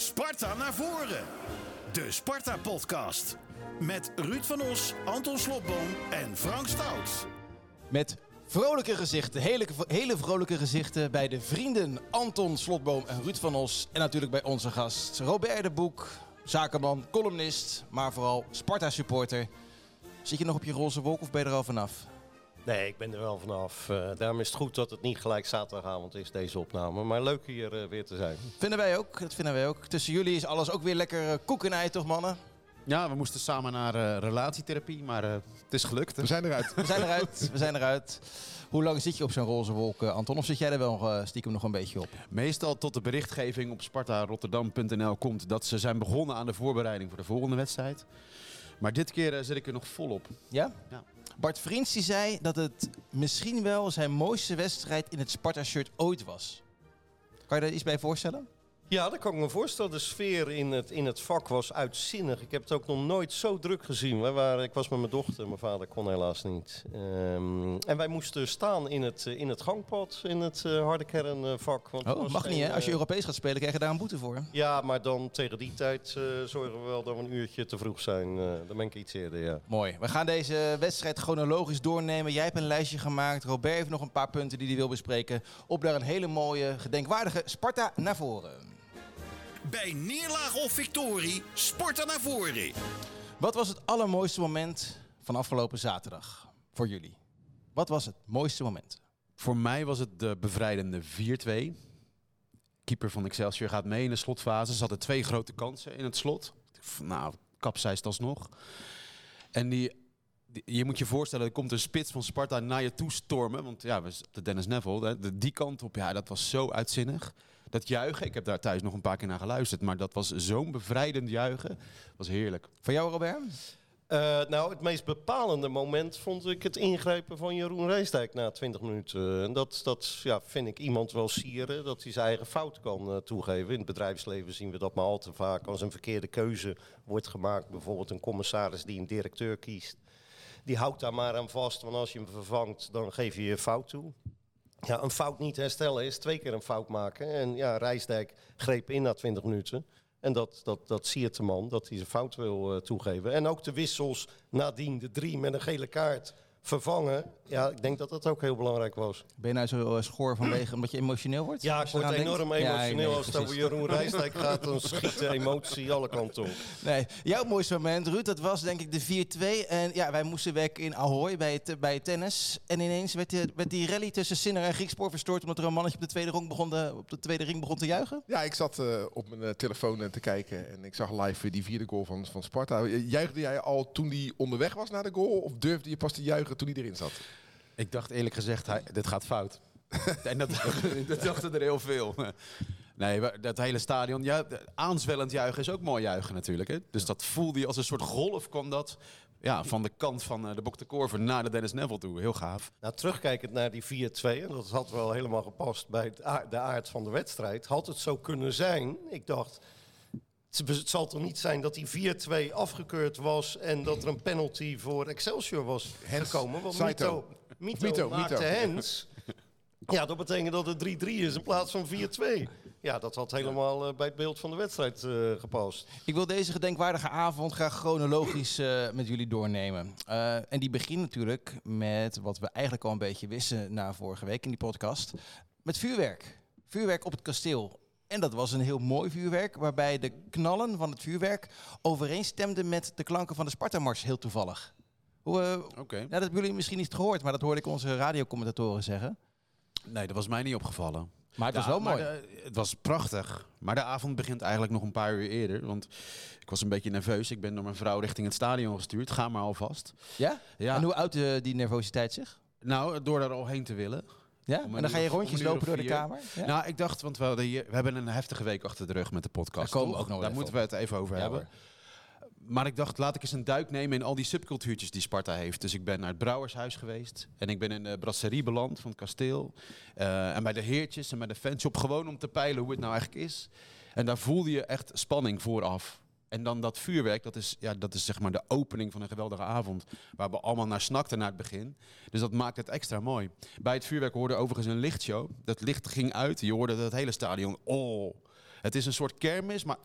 Sparta naar voren. De Sparta-podcast. Met Ruud van Os, Anton Slobboom en Frank Stout. Met vrolijke gezichten, hele, hele vrolijke gezichten bij de vrienden Anton Slotboom en Ruud van Os. En natuurlijk bij onze gast Robert de Boek, zakenman, columnist, maar vooral Sparta-supporter. Zit je nog op je roze wolk of ben je er al vanaf? Nee, ik ben er wel vanaf. Uh, daarom is het goed dat het niet gelijk zaterdagavond is, deze opname. Maar leuk hier uh, weer te zijn. Vinden wij ook, dat vinden wij ook. Tussen jullie is alles ook weer lekker uh, koek en ei, toch mannen? Ja, we moesten samen naar uh, relatietherapie, maar uh, het is gelukt. We zijn eruit. We zijn eruit. We zijn eruit. Hoe lang zit je op zo'n roze wolk, uh, Anton? Of zit jij er wel stiekem nog een beetje op? Meestal tot de berichtgeving op spartarotterdam.nl komt dat ze zijn begonnen aan de voorbereiding voor de volgende wedstrijd. Maar dit keer zit ik er nog volop. Ja? Ja. Bart Vriends zei dat het misschien wel zijn mooiste wedstrijd in het Sparta-shirt ooit was. Kan je daar iets bij voorstellen? Ja, dat kan ik me voorstellen. De sfeer in het, in het vak was uitzinnig. Ik heb het ook nog nooit zo druk gezien. We waren, ik was met mijn dochter, mijn vader kon helaas niet. Um, en wij moesten staan in het, in het gangpad, in het uh, harde kernvak. Want oh, mag geen, niet hè? Als je Europees gaat spelen krijg je daar een boete voor. Ja, maar dan tegen die tijd uh, zorgen we wel dat we een uurtje te vroeg zijn. Uh, dan ben ik iets eerder, ja. Mooi. We gaan deze wedstrijd chronologisch doornemen. Jij hebt een lijstje gemaakt. Robert heeft nog een paar punten die hij wil bespreken. Op naar een hele mooie, gedenkwaardige Sparta naar voren. Bij neerlaag of victorie, Sparta naar voren. Wat was het allermooiste moment van afgelopen zaterdag voor jullie? Wat was het mooiste moment? Voor mij was het de bevrijdende 4-2. Keeper van Excelsior gaat mee in de slotfase. Ze hadden twee grote kansen in het slot. Nou, kapseist alsnog. En die je moet je voorstellen, er komt een spits van Sparta naar je toe stormen. Want ja, de Dennis Neville, de, die kant op, ja, dat was zo uitzinnig. Dat juichen, ik heb daar thuis nog een paar keer naar geluisterd. Maar dat was zo'n bevrijdend juichen. was heerlijk. Van jou, Robert? Uh, nou, het meest bepalende moment vond ik het ingrijpen van Jeroen Reisdijk na 20 minuten. En dat, dat ja, vind ik iemand wel sieren, dat hij zijn eigen fout kan uh, toegeven. In het bedrijfsleven zien we dat maar al te vaak. Als een verkeerde keuze wordt gemaakt, bijvoorbeeld een commissaris die een directeur kiest die houdt daar maar aan vast. Want als je hem vervangt, dan geef je je fout toe. Ja, een fout niet herstellen is twee keer een fout maken. En ja, Rijsdijk greep in na 20 minuten. En dat, dat, dat je de man, dat hij zijn fout wil uh, toegeven. En ook de wissels nadien, de drie met een gele kaart vervangen. Ja, ik denk dat dat ook heel belangrijk was. Ben je nou zo uh, schoor vanwege omdat je emotioneel wordt? Ja, ik word enorm emotioneel. als het over Jeroen Rijsdijk gaat, dan schiet de emotie alle kanten op. Nee, jouw mooiste moment, Ruud, dat was denk ik de 4-2. En ja, wij moesten weg in Ahoy bij, het, bij tennis. En ineens werd, die, werd die rally tussen Sinner en Griekspoor verstoord... omdat er een mannetje op de tweede ring begon, de, op de tweede ring begon te juichen? Ja, ik zat uh, op mijn uh, telefoon te kijken en ik zag live die vierde goal van, van Sparta. Juichte jij al toen die onderweg was naar de goal? Of durfde je pas te juichen toen hij erin zat? Ik dacht eerlijk gezegd, hij, dit gaat fout. en dat, dat dachten er heel veel. Nee, dat hele stadion, ja, aanzwellend juichen is ook mooi juichen natuurlijk. Hè? Dus dat voelde je als een soort golf kwam dat ja, van de kant van eh, de Bok de Korver naar de Dennis Neville toe. Heel gaaf. Nou, terugkijkend naar die 4-2, en dat had wel helemaal gepast bij de aard van de wedstrijd. Had het zo kunnen zijn, ik dacht, het zal toch niet zijn dat die 4-2 afgekeurd was en dat er een penalty voor Excelsior was gekomen? Want Mito, Mito, Mito maakte Mito. Hens. Ja, dat betekent dat het 3-3 is in plaats van 4-2. Ja, dat had helemaal uh, bij het beeld van de wedstrijd uh, gepast. Ik wil deze gedenkwaardige avond graag chronologisch uh, met jullie doornemen. en die begint natuurlijk met wat we eigenlijk al een beetje wisten na vorige week in die podcast. Met vuurwerk. Vuurwerk op het kasteel. En dat was een heel mooi vuurwerk, waarbij de knallen van het vuurwerk overeenstemden met de klanken van de Sparta-mars, heel toevallig. Hoe, uh, okay. dat hebben jullie misschien niet gehoord, maar dat hoorde ik onze radiocommentatoren zeggen. Nee, dat was mij niet opgevallen. Maar het was wel mooi. het was prachtig. Maar de avond begint eigenlijk nog een paar uur eerder. Want ik was een beetje nerveus. Ik ben door mijn vrouw richting het stadion gestuurd. Ga maar alvast. Ja? ja. En hoe uitte die nervositeit zich? Nou, door daar al heen te willen. Ja? En dan ga je rondjes lopen door de kamer? Ja? Nou, ik dacht, want we, hier, we hebben een heftige week achter de rug met de podcast. Daar, komen ook nog Daar moeten we het even over hebben. Maar ik dacht, laat ik eens een duik nemen in al die subcultuurtjes die Sparta heeft. Dus ik ben naar het Brouwershuis geweest. En ik ben in de brasserie beland van het kasteel. Uh, en bij de heertjes en bij de fanshop. Gewoon om te peilen hoe het nou eigenlijk is. En daar voelde je echt spanning vooraf. En dan dat vuurwerk, dat is, ja, dat is zeg maar de opening van een geweldige avond. Waar we allemaal naar snakten naar het begin. Dus dat maakt het extra mooi. Bij het vuurwerk hoorde overigens een lichtshow. Dat licht ging uit. Je hoorde het hele stadion. Oh. Het is een soort kermis, maar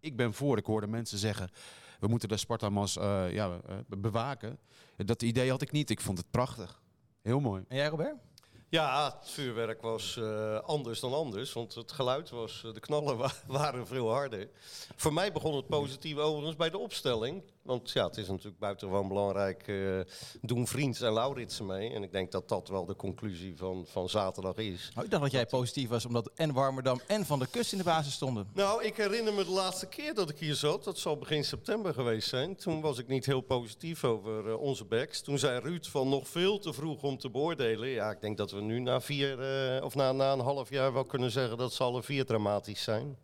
ik ben voor. Ik hoorde mensen zeggen, we moeten de Spartamas eh ja, eh, bewaken. Dat idee had ik niet. Ik vond het prachtig. Heel mooi. En jij, Robert? Ja, het vuurwerk was eh, anders dan anders. Want het geluid was, de knallen wa- waren veel harder. Voor mij begon het positief overigens bij de opstelling. Want ja, het is natuurlijk buitengewoon belangrijk. eh, doen Vriends en Lauritsen mee. En ik denk dat dat wel de conclusie van, van zaterdag is. Oh, ik dacht dat jij positief was omdat en Warmerdam en Van der Kust in de basis stonden. Nou, ik herinner me de laatste keer dat ik hier zat. Dat zal begin september geweest zijn. Toen was ik niet heel positief over eh, onze backs. Toen zei Ruud van nog veel te vroeg om te beoordelen. Ja, ik denk dat we nu na vier eh, of na, na een half jaar wel kunnen zeggen dat ze alle vier dramatisch zijn.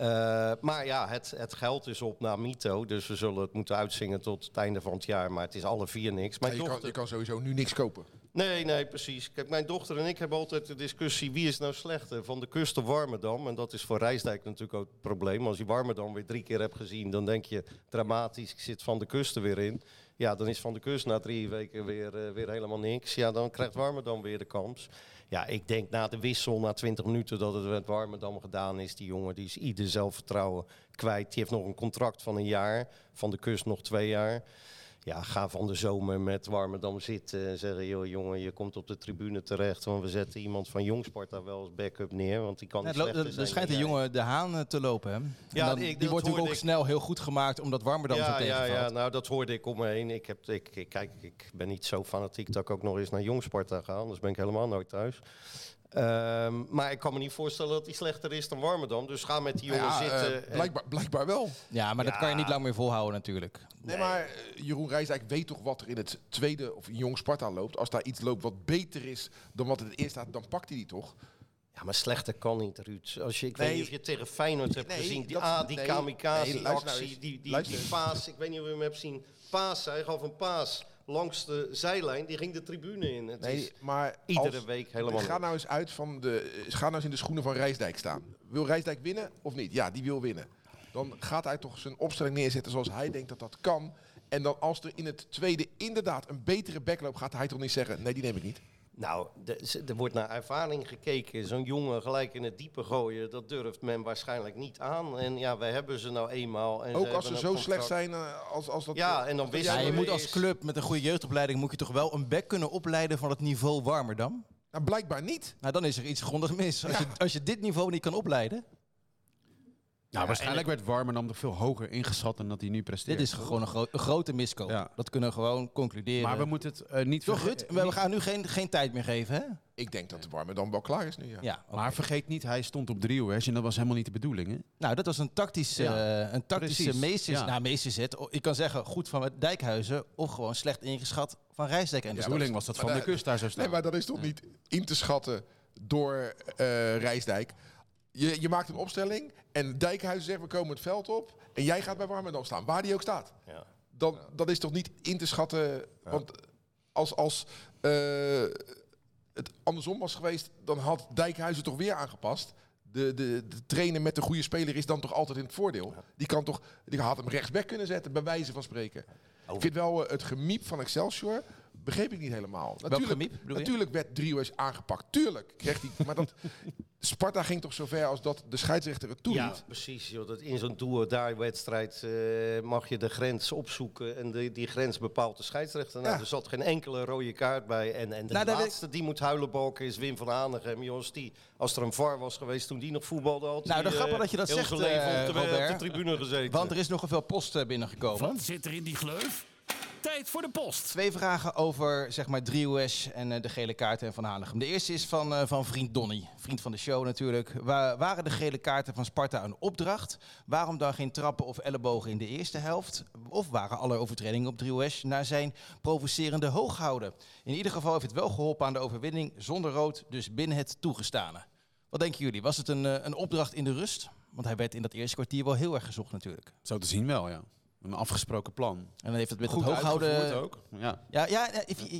Eh, maar ja, het, het geld is op naar Mito. Dus we zullen het moeten uitzingen tot het einde van het jaar. Maar het is alle vier niks. Ja, Mijn je, kan, je kan sowieso nu niks kopen. Nee, nee, precies. Kijk, mijn dochter en ik hebben altijd de discussie wie is nou slechter, van de kust of Warmerdam. En dat is voor Rijsdijk natuurlijk ook het probleem. Als je Warmerdam weer drie keer hebt gezien, dan denk je dramatisch, ik zit van de kust er weer in. Ja, dan is van de kust na drie weken weer, eh, weer helemaal niks. Ja, dan krijgt Warmerdam weer de kans. Ja, ik denk na de wissel, na 20 minuten, dat het met Warmerdam gedaan is. Die jongen die is ieder zelfvertrouwen kwijt. Die heeft nog een contract van een jaar, van de kust nog twee jaar. Ja, ga van de zomer met Warmerdam zitten en zeggen... joh jongen, je komt op de tribune terecht... want we zetten iemand van Jongsparta wel als backup neer... want die kan Ja, niet er zijn schijnt jij. jongen de Haan eh, te lopen. Hè? Ja, dan- ik- die wordt natuurlijk ook ik. snel heel goed gemaakt omdat Warmerdam Ja, ja, tegenvalt. ja, nou dat hoorde ik om me heen. Ik, heb, ik, ik, kijk, ik ben niet zo fanatiek dat ik ook nog eens naar Jongsparta ga. Anders ben ik helemaal nooit thuis. Ehm, maar ik kan me niet voorstellen dat hij slechter is dan Warmerdam. Dus ga met die jongen Ja, eh, zitten. en- blijkbaar, blijkbaar wel. Ja, maar dat kan je niet lang meer volhouden natuurlijk. Nee, maar eh, Jeroen Rijsdijk weet toch wat er in het tweede of in Jong Sparta loopt. Als daar iets loopt wat beter is dan wat in het eerste staat, dan pakt hij die toch? Ja, maar slechter kan niet, Ruud. Als je, ik Nee. weet niet of je tegen Feyenoord hebt Nee, gezien. Die, dat- ah, die nee, kamikaze nee, luister nou die, die, die paas. Ik weet niet of je hem hebt zien. Paas, hij gaf een paas langs de zijlijn. Die ging de tribune in. Het Nee, is maar iedere als- week helemaal Ga nou eens uit van de. Ga nou eens in de schoenen van Rijsdijk staan. Wil Rijsdijk winnen of niet? Ja, die wil winnen. Dan gaat hij toch zijn opstelling neerzetten zoals hij denkt dat dat kan. En dan als er in het tweede inderdaad een betere backloop gaat hij toch niet zeggen: nee, die neem ik niet. Nou, er wordt naar ervaring gekeken. Zo'n jongen gelijk in het diepe gooien, dat durft men waarschijnlijk niet aan. En ja, wij hebben ze nou eenmaal. En Ook ze als ze zo slecht zijn eh, als, als dat. Ja, en dan wisselen Ja, je we moet als club met een goede jeugdopleiding moet je toch wel een back kunnen opleiden van het niveau Warmerdam? Nou, blijkbaar niet. Nou, dan is er iets grondig mis. Als, je, als je dit niveau niet kan opleiden, Nou, waarschijnlijk werd Warmerdam nog veel hoger ingeschat dan dat hij nu presteert. dit is gewoon een, gro- een grote miskoop. Ja. Dat kunnen we gewoon concluderen. Maar we moeten het eh, niet Toch, verge- Ruud? We, we gaan nu geen, geen tijd meer geven, hè? Ik denk dat de warme dan wel klaar is nu. Ja. Maar vergeet niet, hij stond op driehoers en dat was helemaal niet de bedoeling. Hè? Nou, dat was een tactische, Ja, eh, een tactische meesters, ja. nou, meesterzet. Ik kan zeggen, goed van Dijkhuizen of gewoon slecht ingeschat van Rijsdijk. En De de bedoeling was dat Van de de- Kust daar zo staan. Nee, maar dat is toch niet in te schatten door eh Rijsdijk. Je, je maakt een opstelling en Dijkhuizen zegt we komen het veld op. En jij gaat bij Warmerdam staan, waar die ook staat. Ja. Dan, Dat is toch niet in te schatten. Want als, als eh, het andersom was geweest, dan had Dijkhuizen toch weer aangepast. De, de, de trainer met de goede speler is dan toch altijd in het voordeel. Die kan toch, die had hem rechtsback kunnen zetten, bij wijze van spreken. Ik vind wel eh, het gemiep van Excelsior, begreep ik niet helemaal. gemiep, bedoel je? natuurlijk werd Driehuis aangepakt. Tuurlijk kreeg hij, maar dat, Sparta ging toch zover als dat de scheidsrechter het toeliet. Ja, precies. Joh. Dat in zo'n do-or-die-wedstrijd eh, mag je de grens opzoeken. En de, die grens bepaalt de scheidsrechter. Nou, Ja. Er zat geen enkele rode kaart bij. En, en de Nou, laatste die moet huilen balken is Wim van Hanegem. Jongens, die, als er een VAR was geweest toen die nog voetbalde... Had Nou, hij, dat grappig eh, dat je dat zegt, leven eh, op, de, op de tribune gezeten. Want er is nog veel post binnengekomen. Wat zit er in die gleuf? Tijd voor de post. Twee vragen over zeg maar 3US en eh, de gele kaarten en Van Hanegem. De eerste is van, eh, van vriend Donny, vriend van de show natuurlijk. Wa- waren de gele kaarten van Sparta een opdracht? Waarom dan geen trappen of ellebogen in de eerste helft? Of waren alle overtredingen op 3US naar zijn provocerende hooghouden? In ieder geval heeft het wel geholpen aan de overwinning zonder rood, dus binnen het toegestane. Wat denken jullie? Was het een, eh, een opdracht in de rust? Want hij werd in dat eerste kwartier wel heel erg gezocht natuurlijk. Zo te zien wel, ja. Een afgesproken plan. En dan heeft het met Goed het hooghouden... ook. Ja. Ja, ja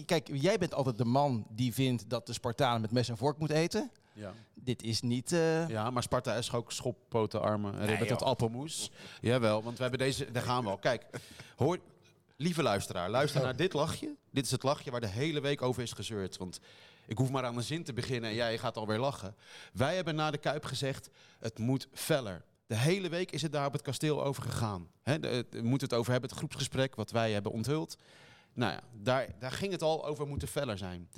kijk, jij bent altijd de man die vindt dat de Spartaan met mes en vork moet eten. Ja. Dit is niet... eh, ja, maar Sparta is ook schoppoten, armen en tot appelmoes. Jawel, want we hebben deze... Daar gaan we al. Kijk, hoor, lieve luisteraar, luister naar dit lachje. Dit is het lachje waar de hele week over is gezeurd. Want Ik hoef maar aan een zin te beginnen en jij gaat alweer lachen. Wij hebben na de Kuip gezegd, het moet feller. De hele week is het daar op het kasteel over gegaan. De- het- we moeten het over hebben, het groepsgesprek wat wij hebben onthuld. Nou ja, daar, daar ging het al over moeten feller zijn.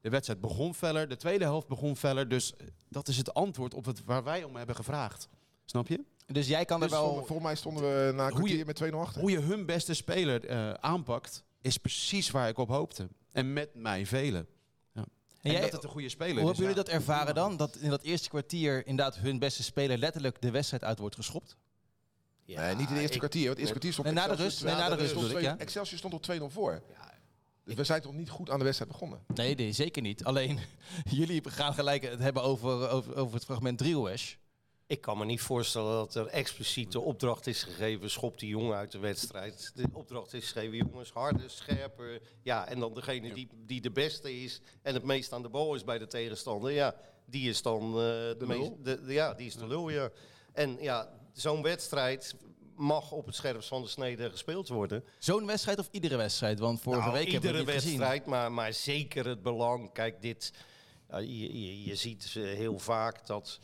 De wedstrijd begon feller, de tweede helft begon feller. Dus dat is het antwoord op het waar wij om hebben gevraagd. Snap je? Dus jij kan er Dus wel... volgens mij stonden we na een Hoe je- kwartier met 2-0 achter. Hoe je hun beste speler eh, aanpakt, is precies waar ik op hoopte. En met mij velen. En, jij- dat het een goede speler Hoe is. hebben jullie ja. dat ervaren dan? Dat in dat eerste kwartier inderdaad hun beste speler letterlijk de wedstrijd uit wordt geschopt? Ja, nee, niet in het eerste ik- kwartier. Want het eerste kwartier stond Nee, na de rust, nee, na de rust stond bedoel ik, twee- ja. Excelsior stond op 2-0 voor. Dus we zijn toch niet goed aan de wedstrijd begonnen. Nee, nee, zeker niet. Alleen, jullie gaan gelijk het hebben over, over, over het fragment Driehoesh. Ik kan me niet voorstellen dat er expliciet de opdracht is gegeven, schop die jongen uit de wedstrijd. De opdracht is gegeven, jongens, harder, scherper. Ja, en dan degene die, die de beste is en het meest aan de bal is bij de tegenstander, ja, die is dan eh, de, meest, de, de- ja, die is de lul, ja. En ja, zo'n wedstrijd mag op het scherpst van de snede gespeeld worden. Zo'n wedstrijd of iedere wedstrijd? Want vorige Nou, week hebben we iedere gezien. wedstrijd, maar, maar zeker het belang. Kijk, dit, je, je, je ziet eh, heel vaak dat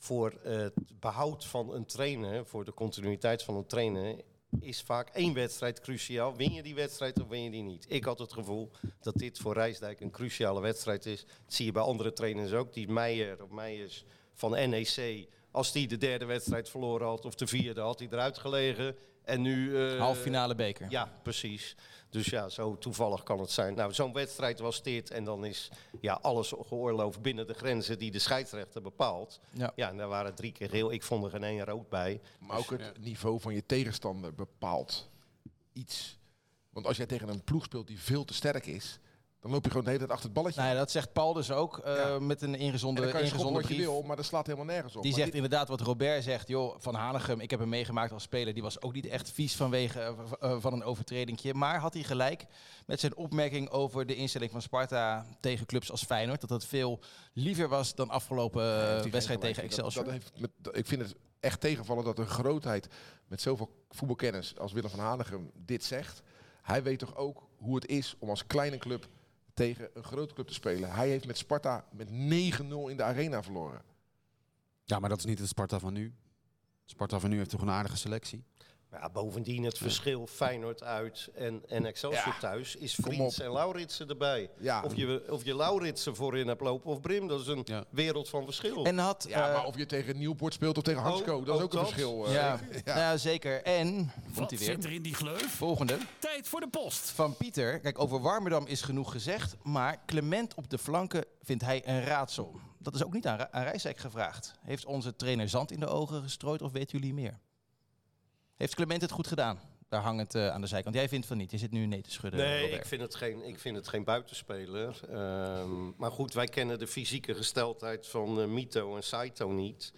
voor het behoud van een trainer, voor de continuïteit van een trainer, is vaak één wedstrijd cruciaal. Win je die wedstrijd of win je die niet? Ik had het gevoel dat dit voor Rijsdijk een cruciale wedstrijd is. Dat zie je bij andere trainers ook. Die Meijer of Meijers van NEC, als die de derde wedstrijd verloren had of de vierde, had hij eruit gelegen. En nu... eh, Half finale beker. ja, precies. Dus ja, zo toevallig kan het zijn. Nou, zo'n wedstrijd was dit en dan is ja, alles geoorloofd binnen de grenzen die de scheidsrechter bepaalt. Ja. Ja, en daar waren drie keer geel. Ik vond er geen één rood bij. Maar ook het niveau van je tegenstander bepaalt iets. Want als jij tegen een ploeg speelt die veel te sterk is, dan loop je gewoon de hele tijd achter het balletje. Nou ja, dat zegt Paul dus ook eh, Ja. met een en ingezonde, dan kan je ingezonde wat je wil, maar dat slaat helemaal nergens op. Die Maar zegt inderdaad wat Robert zegt. Joh, Van Hanegem, ik heb hem meegemaakt als speler. Die was ook niet echt vies vanwege eh, eh, van een overtredingje. Maar had hij gelijk met zijn opmerking over de instelling van Sparta tegen clubs als Feyenoord. Dat het veel liever was dan afgelopen wedstrijd tegen Dat- Excelsior. Dat, heeft met, dat- ik vind het echt tegenvallen dat een grootheid met zoveel voetbalkennis als Willem van Hanegem dit zegt. Hij weet toch ook hoe het is om als kleine club tegen een grote club te spelen. Hij heeft met Sparta met 9-0 in de arena verloren. Ja, maar dat is niet het Sparta van nu. Sparta van nu heeft toch een aardige selectie. Ja, bovendien het verschil Feyenoord uit en, en Excelsior Ja, thuis is Vriends op. en Lauritsen erbij. Ja. Of, je, of je Lauritsen voorin hebt lopen of Brim, dat is een Ja. wereld van verschil. En had... Ja, eh, maar of je tegen Nieuwpoort speelt of tegen Oh, Hansco, dat is ook ook een verschil. eh. ja, ja. zeker. En, komt Wat hij zit er weer, in die gleuf? volgende. Tijd voor de post. Van Pieter. Kijk, over Warmerdam is genoeg gezegd. Maar Clement op de flanken vindt hij een raadsel. Dat is ook niet aan, aan gevraagd. Heeft onze trainer zand in de ogen gestrooid of weten jullie meer? Heeft Clement het goed gedaan? Daar hangt het eh, aan de zijkant. Jij vindt van niet. Je zit nu nee te schudden. Nee, Robert. ik vind het geen, ik vind het geen buitenspeler. Ehm, maar goed, wij kennen de fysieke gesteldheid van eh, Mito en Saito niet.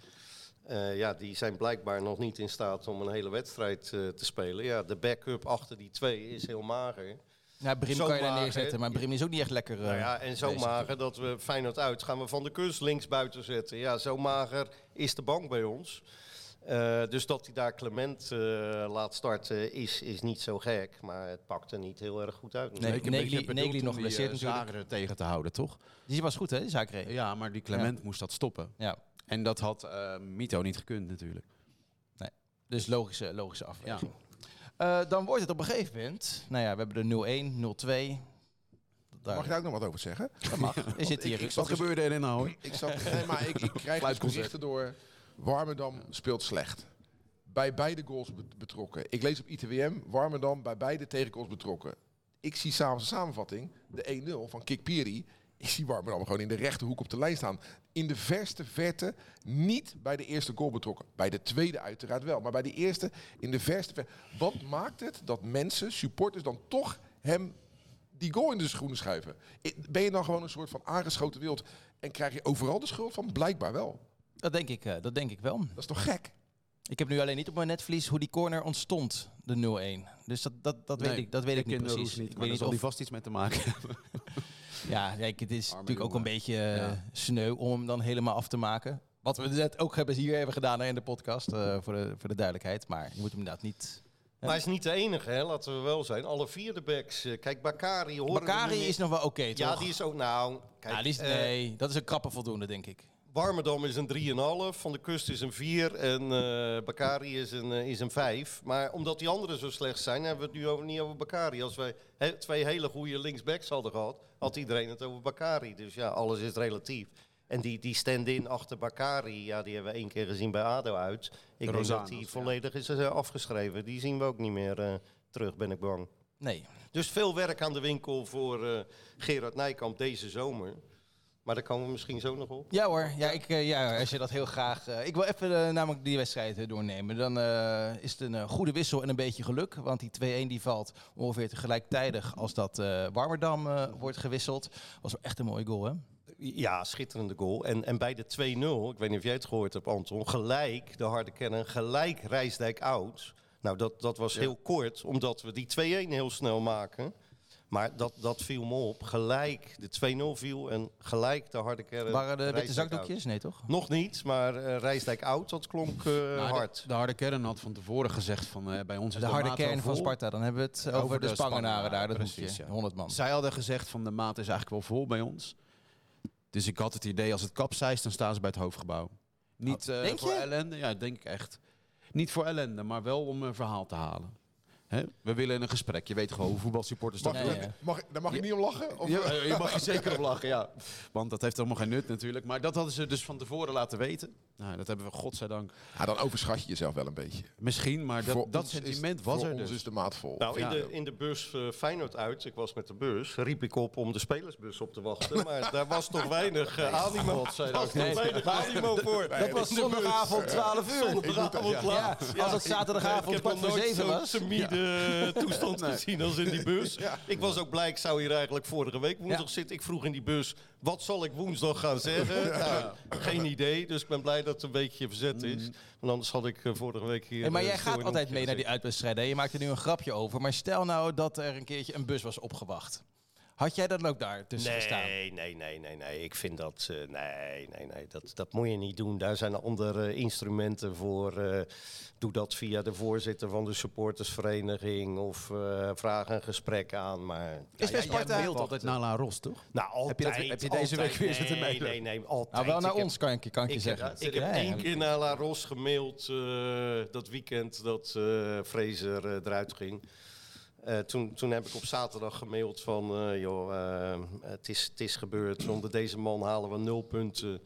Eh, ja, die zijn blijkbaar nog niet in staat om een hele wedstrijd te spelen. Ja, de backup achter die twee is heel mager. Ja, Brim Zo kan je daar neerzetten, maar Brim is ook niet echt lekker. nou ja, en zo bezig. mager dat we Feyenoord uit gaan we van de kust links buiten zetten. Ja, zo mager is de bank bij ons. Eh, dus dat hij daar Clement eh, laat starten is, is niet zo gek. Maar het pakt er niet heel erg goed uit. Nee, natuurlijk. Negli- nog die, geblesseerd eh, natuurlijk. Tegen te houden, toch? Die was goed, hè, die zaak Ja, maar die Clement moest dat stoppen. Ja, En dat had eh, Mito niet gekund natuurlijk. dus logische, logische afweging. Eh, dan wordt het op een gegeven moment... Nou ja, we hebben de 0-1, 0-2. Daar, Mag je daar ook nog wat over zeggen? dat mag. Je zit hier. Ik- ik Wat zat gebeurde er nou? Ik, zat, nee, maar ik, ik krijg dus Fluitconcert. berichten door. Warmerdam speelt slecht. Bij beide goals bet- betrokken. Ik lees op ITWM, Warmerdam bij beide tegengoals betrokken. Ik zie s'avonds een samenvatting, de 1-0 van Kik Piri. Ik zie Warmerdam gewoon in de rechterhoek op de lijn staan. In de verste verte niet bij de eerste goal betrokken. Bij de tweede uiteraard wel. Maar bij de eerste in de verste verte. Wat maakt het dat mensen, supporters, dan toch hem die goal in de schoenen schuiven? Ben je dan gewoon een soort van aangeschoten wild en krijg je overal de schuld van? Blijkbaar wel. Dat denk, ik, eh, dat denk ik wel. Dat is toch gek? Ik heb nu alleen niet op mijn netvlies hoe die corner ontstond, de 0-1. Dus dat, dat, dat, weet, ik, dat weet ik niet precies. Niet, ik weet niet of die vast iets mee te maken hebben. Ja, kijk, het is Arme natuurlijk ook een beetje eh, Ja. sneu om hem dan helemaal af te maken. Wat we net ook hebben hier hebben gedaan hè, in de podcast, eh, voor, de, voor de duidelijkheid. Maar je moet hem inderdaad niet... Maar hij is niet de enige, hè? laten we wel zijn. Alle vier de backs. Kijk, Bakari Bakari is nog wel oké, toch? Ja, die is ook... Nou, kijk, Ja, die is, nee, dat is een krappe voldoende, denk ik. Warmerdam is een 3,5, Van de Kust is een 4 en eh Bakari is een, eh, is een 5. Maar omdat die anderen zo slecht zijn, hebben we het nu over, niet over Bakari. Als wij he- twee hele goede linksbacks hadden gehad, had iedereen het over Bakari. Dus ja, alles is relatief. En die, die stand-in achter Bakari, ja, die hebben we één keer gezien bij ADO uit. Ik denk dat die volledig is eh, afgeschreven. Die zien we ook niet meer terug, ben ik bang. Nee. Dus veel werk aan de winkel voor Gerard Nijkamp deze zomer. Maar daar komen we misschien zo nog op. Ja hoor, ja, ik, eh, ja, als je dat heel graag... eh, ik wil even eh, namelijk die wedstrijd eh, doornemen. Dan eh, is het een goede wissel en een beetje geluk. Want die 2-1 die valt ongeveer tegelijkertijd als dat eh Warmerdam eh, wordt gewisseld. Was wel echt een mooie goal, hè? Ja, schitterende goal. En, en bij de 2-0, ik weet niet of jij het gehoord hebt, Anton, gelijk de harde kern, gelijk Rijsdijk out. Nou, dat, dat was heel kort, omdat we die 2-1 heel snel maken. Maar dat, dat viel me op. Gelijk de 2-0 viel en gelijk de harde kern. Waren de witte zakdoekjes? Nee, toch? Nog niet, maar eh Rijsdijk out, dat klonk eh, Nou, hard. De, harde kern had van tevoren gezegd van eh, bij ons is De de, harde maat wel kern van. Sparta. Dan hebben we het over, Over de de Spangenaren daar. Dat precies, ja. 100 man. Zij hadden gezegd van de maat is eigenlijk wel vol bij ons. Dus ik had het idee als het kapseist, dan staan ze bij het hoofdgebouw. Niet Oh, eh, denk voor je? ellende, ja, denk ik echt. Niet voor ellende, maar wel om een verhaal te halen. Hè? We willen een gesprek. Je weet gewoon hoe voetbalsupporters dat doen. ja. mag, daar mag je niet om lachen? Of, Ja, eh, je mag er zeker op lachen, ja. Want dat heeft helemaal geen nut natuurlijk. Maar dat hadden ze dus van tevoren laten weten. Nou, dat hebben we godzijdank Ja, dan overschat je jezelf wel een beetje. misschien. Maar dat, dat sentiment is, was voor er ons dus. is de maat vol. Nou, in, Ja. de, in de bus eh, Feyenoord uit, ik was met de bus, riep ik op om de spelersbus op te wachten. Maar daar was toch weinig eh, animo, toch Nee. weinig animo voor. Dat was zondagavond 12 uur. Zondagavond laat. Ja, als het zaterdagavond ik kwart heb voor nog nooit zeven zo'n was. Timide toestand gezien als in die bus. Ik was ook blij, ik zou hier eigenlijk vorige week woensdag zitten. Ik vroeg in die bus, wat zal ik woensdag gaan zeggen? Nou, geen idee, dus ik ben blij dat het een beetje verzet is. Want anders had ik eh, vorige week hier... Hey, maar eh, jij gaat altijd mee naar die uitwedstrijden. Je maakt er nu een grapje over. Maar stel nou dat er een keertje een bus was opgewacht. Had jij dan ook daar tussen gestaan? Nee, nee, nee, nee, nee. Ik vind dat. eh, nee, nee, nee. Dat, dat moet je niet doen. Daar zijn andere instrumenten voor. eh, doe dat via de voorzitter van de supportersvereniging. Of eh, vraag een gesprek aan. Maar. Is ja, Sparta- jij mailt altijd naar La Ros, toch? Nou, altijd. Heb je dat- heb je deze altijd. week weer zitten nee, mailen? Nee, nee, altijd. Nou, wel naar Ik heb- ons, kan ik, kan ik je zeggen. heb, ik heb ja. één keer naar La Ros gemaild eh, dat weekend dat eh Fraser eh, eruit ging. Eh, toen, toen heb ik op zaterdag gemaild van, eh, joh, eh, het, is, het is gebeurd. Zonder deze man halen we nul punten.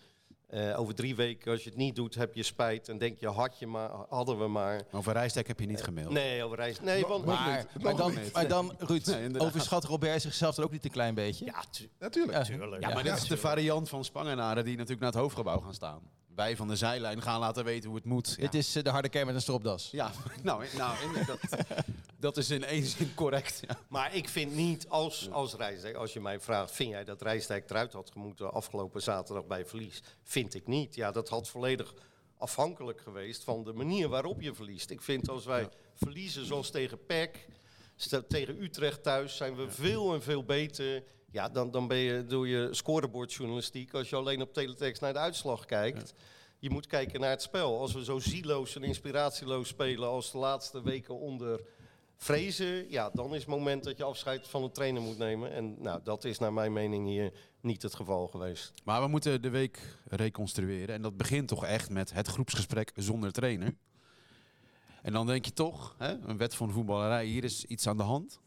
Eh, over drie weken, als je het niet doet, heb je spijt. En denk je, had je maar, hadden we maar. Over Rijsdijk heb je niet gemaild. Nee, over reis. Nee, want... Maar, maar, dan, maar dan, Ruud, Nee, overschat Robert zichzelf dan ook niet een klein beetje? Ja, tu- Natuurlijk. Ja. tuurlijk. Ja, maar Ja. dit is de variant van Spangenaren die natuurlijk naar het hoofdgebouw gaan staan. Wij van de zijlijn gaan laten weten hoe het moet. Ja, Dit is eh, de harde kern met een stropdas. ja nou, nou dat, dat is in één zin correct. Ja. Maar ik vind niet, als, als Rijsdijk, als je mij vraagt, vind jij dat Rijsdijk eruit had gemoeten afgelopen zaterdag bij verlies? Vind ik niet. Ja, dat had volledig afhankelijk geweest van de manier waarop je verliest. Ik vind als wij verliezen zoals tegen PEC, stel- tegen Utrecht thuis, zijn we veel en veel beter. Ja, dan, dan ben je, doe je scorebordjournalistiek als je alleen op teletext naar de uitslag kijkt. Je moet kijken naar het spel. Als we zo zieloos en inspiratieloos spelen als de laatste weken onder vrezen, ja, dan is het moment dat je afscheid van de trainer moet nemen. En nou, dat is naar mijn mening hier niet het geval geweest. Maar we moeten de week reconstrueren. En dat begint toch echt met het groepsgesprek zonder trainer. En dan denk je toch, hè, een wet van voetballerij, hier is iets aan de hand.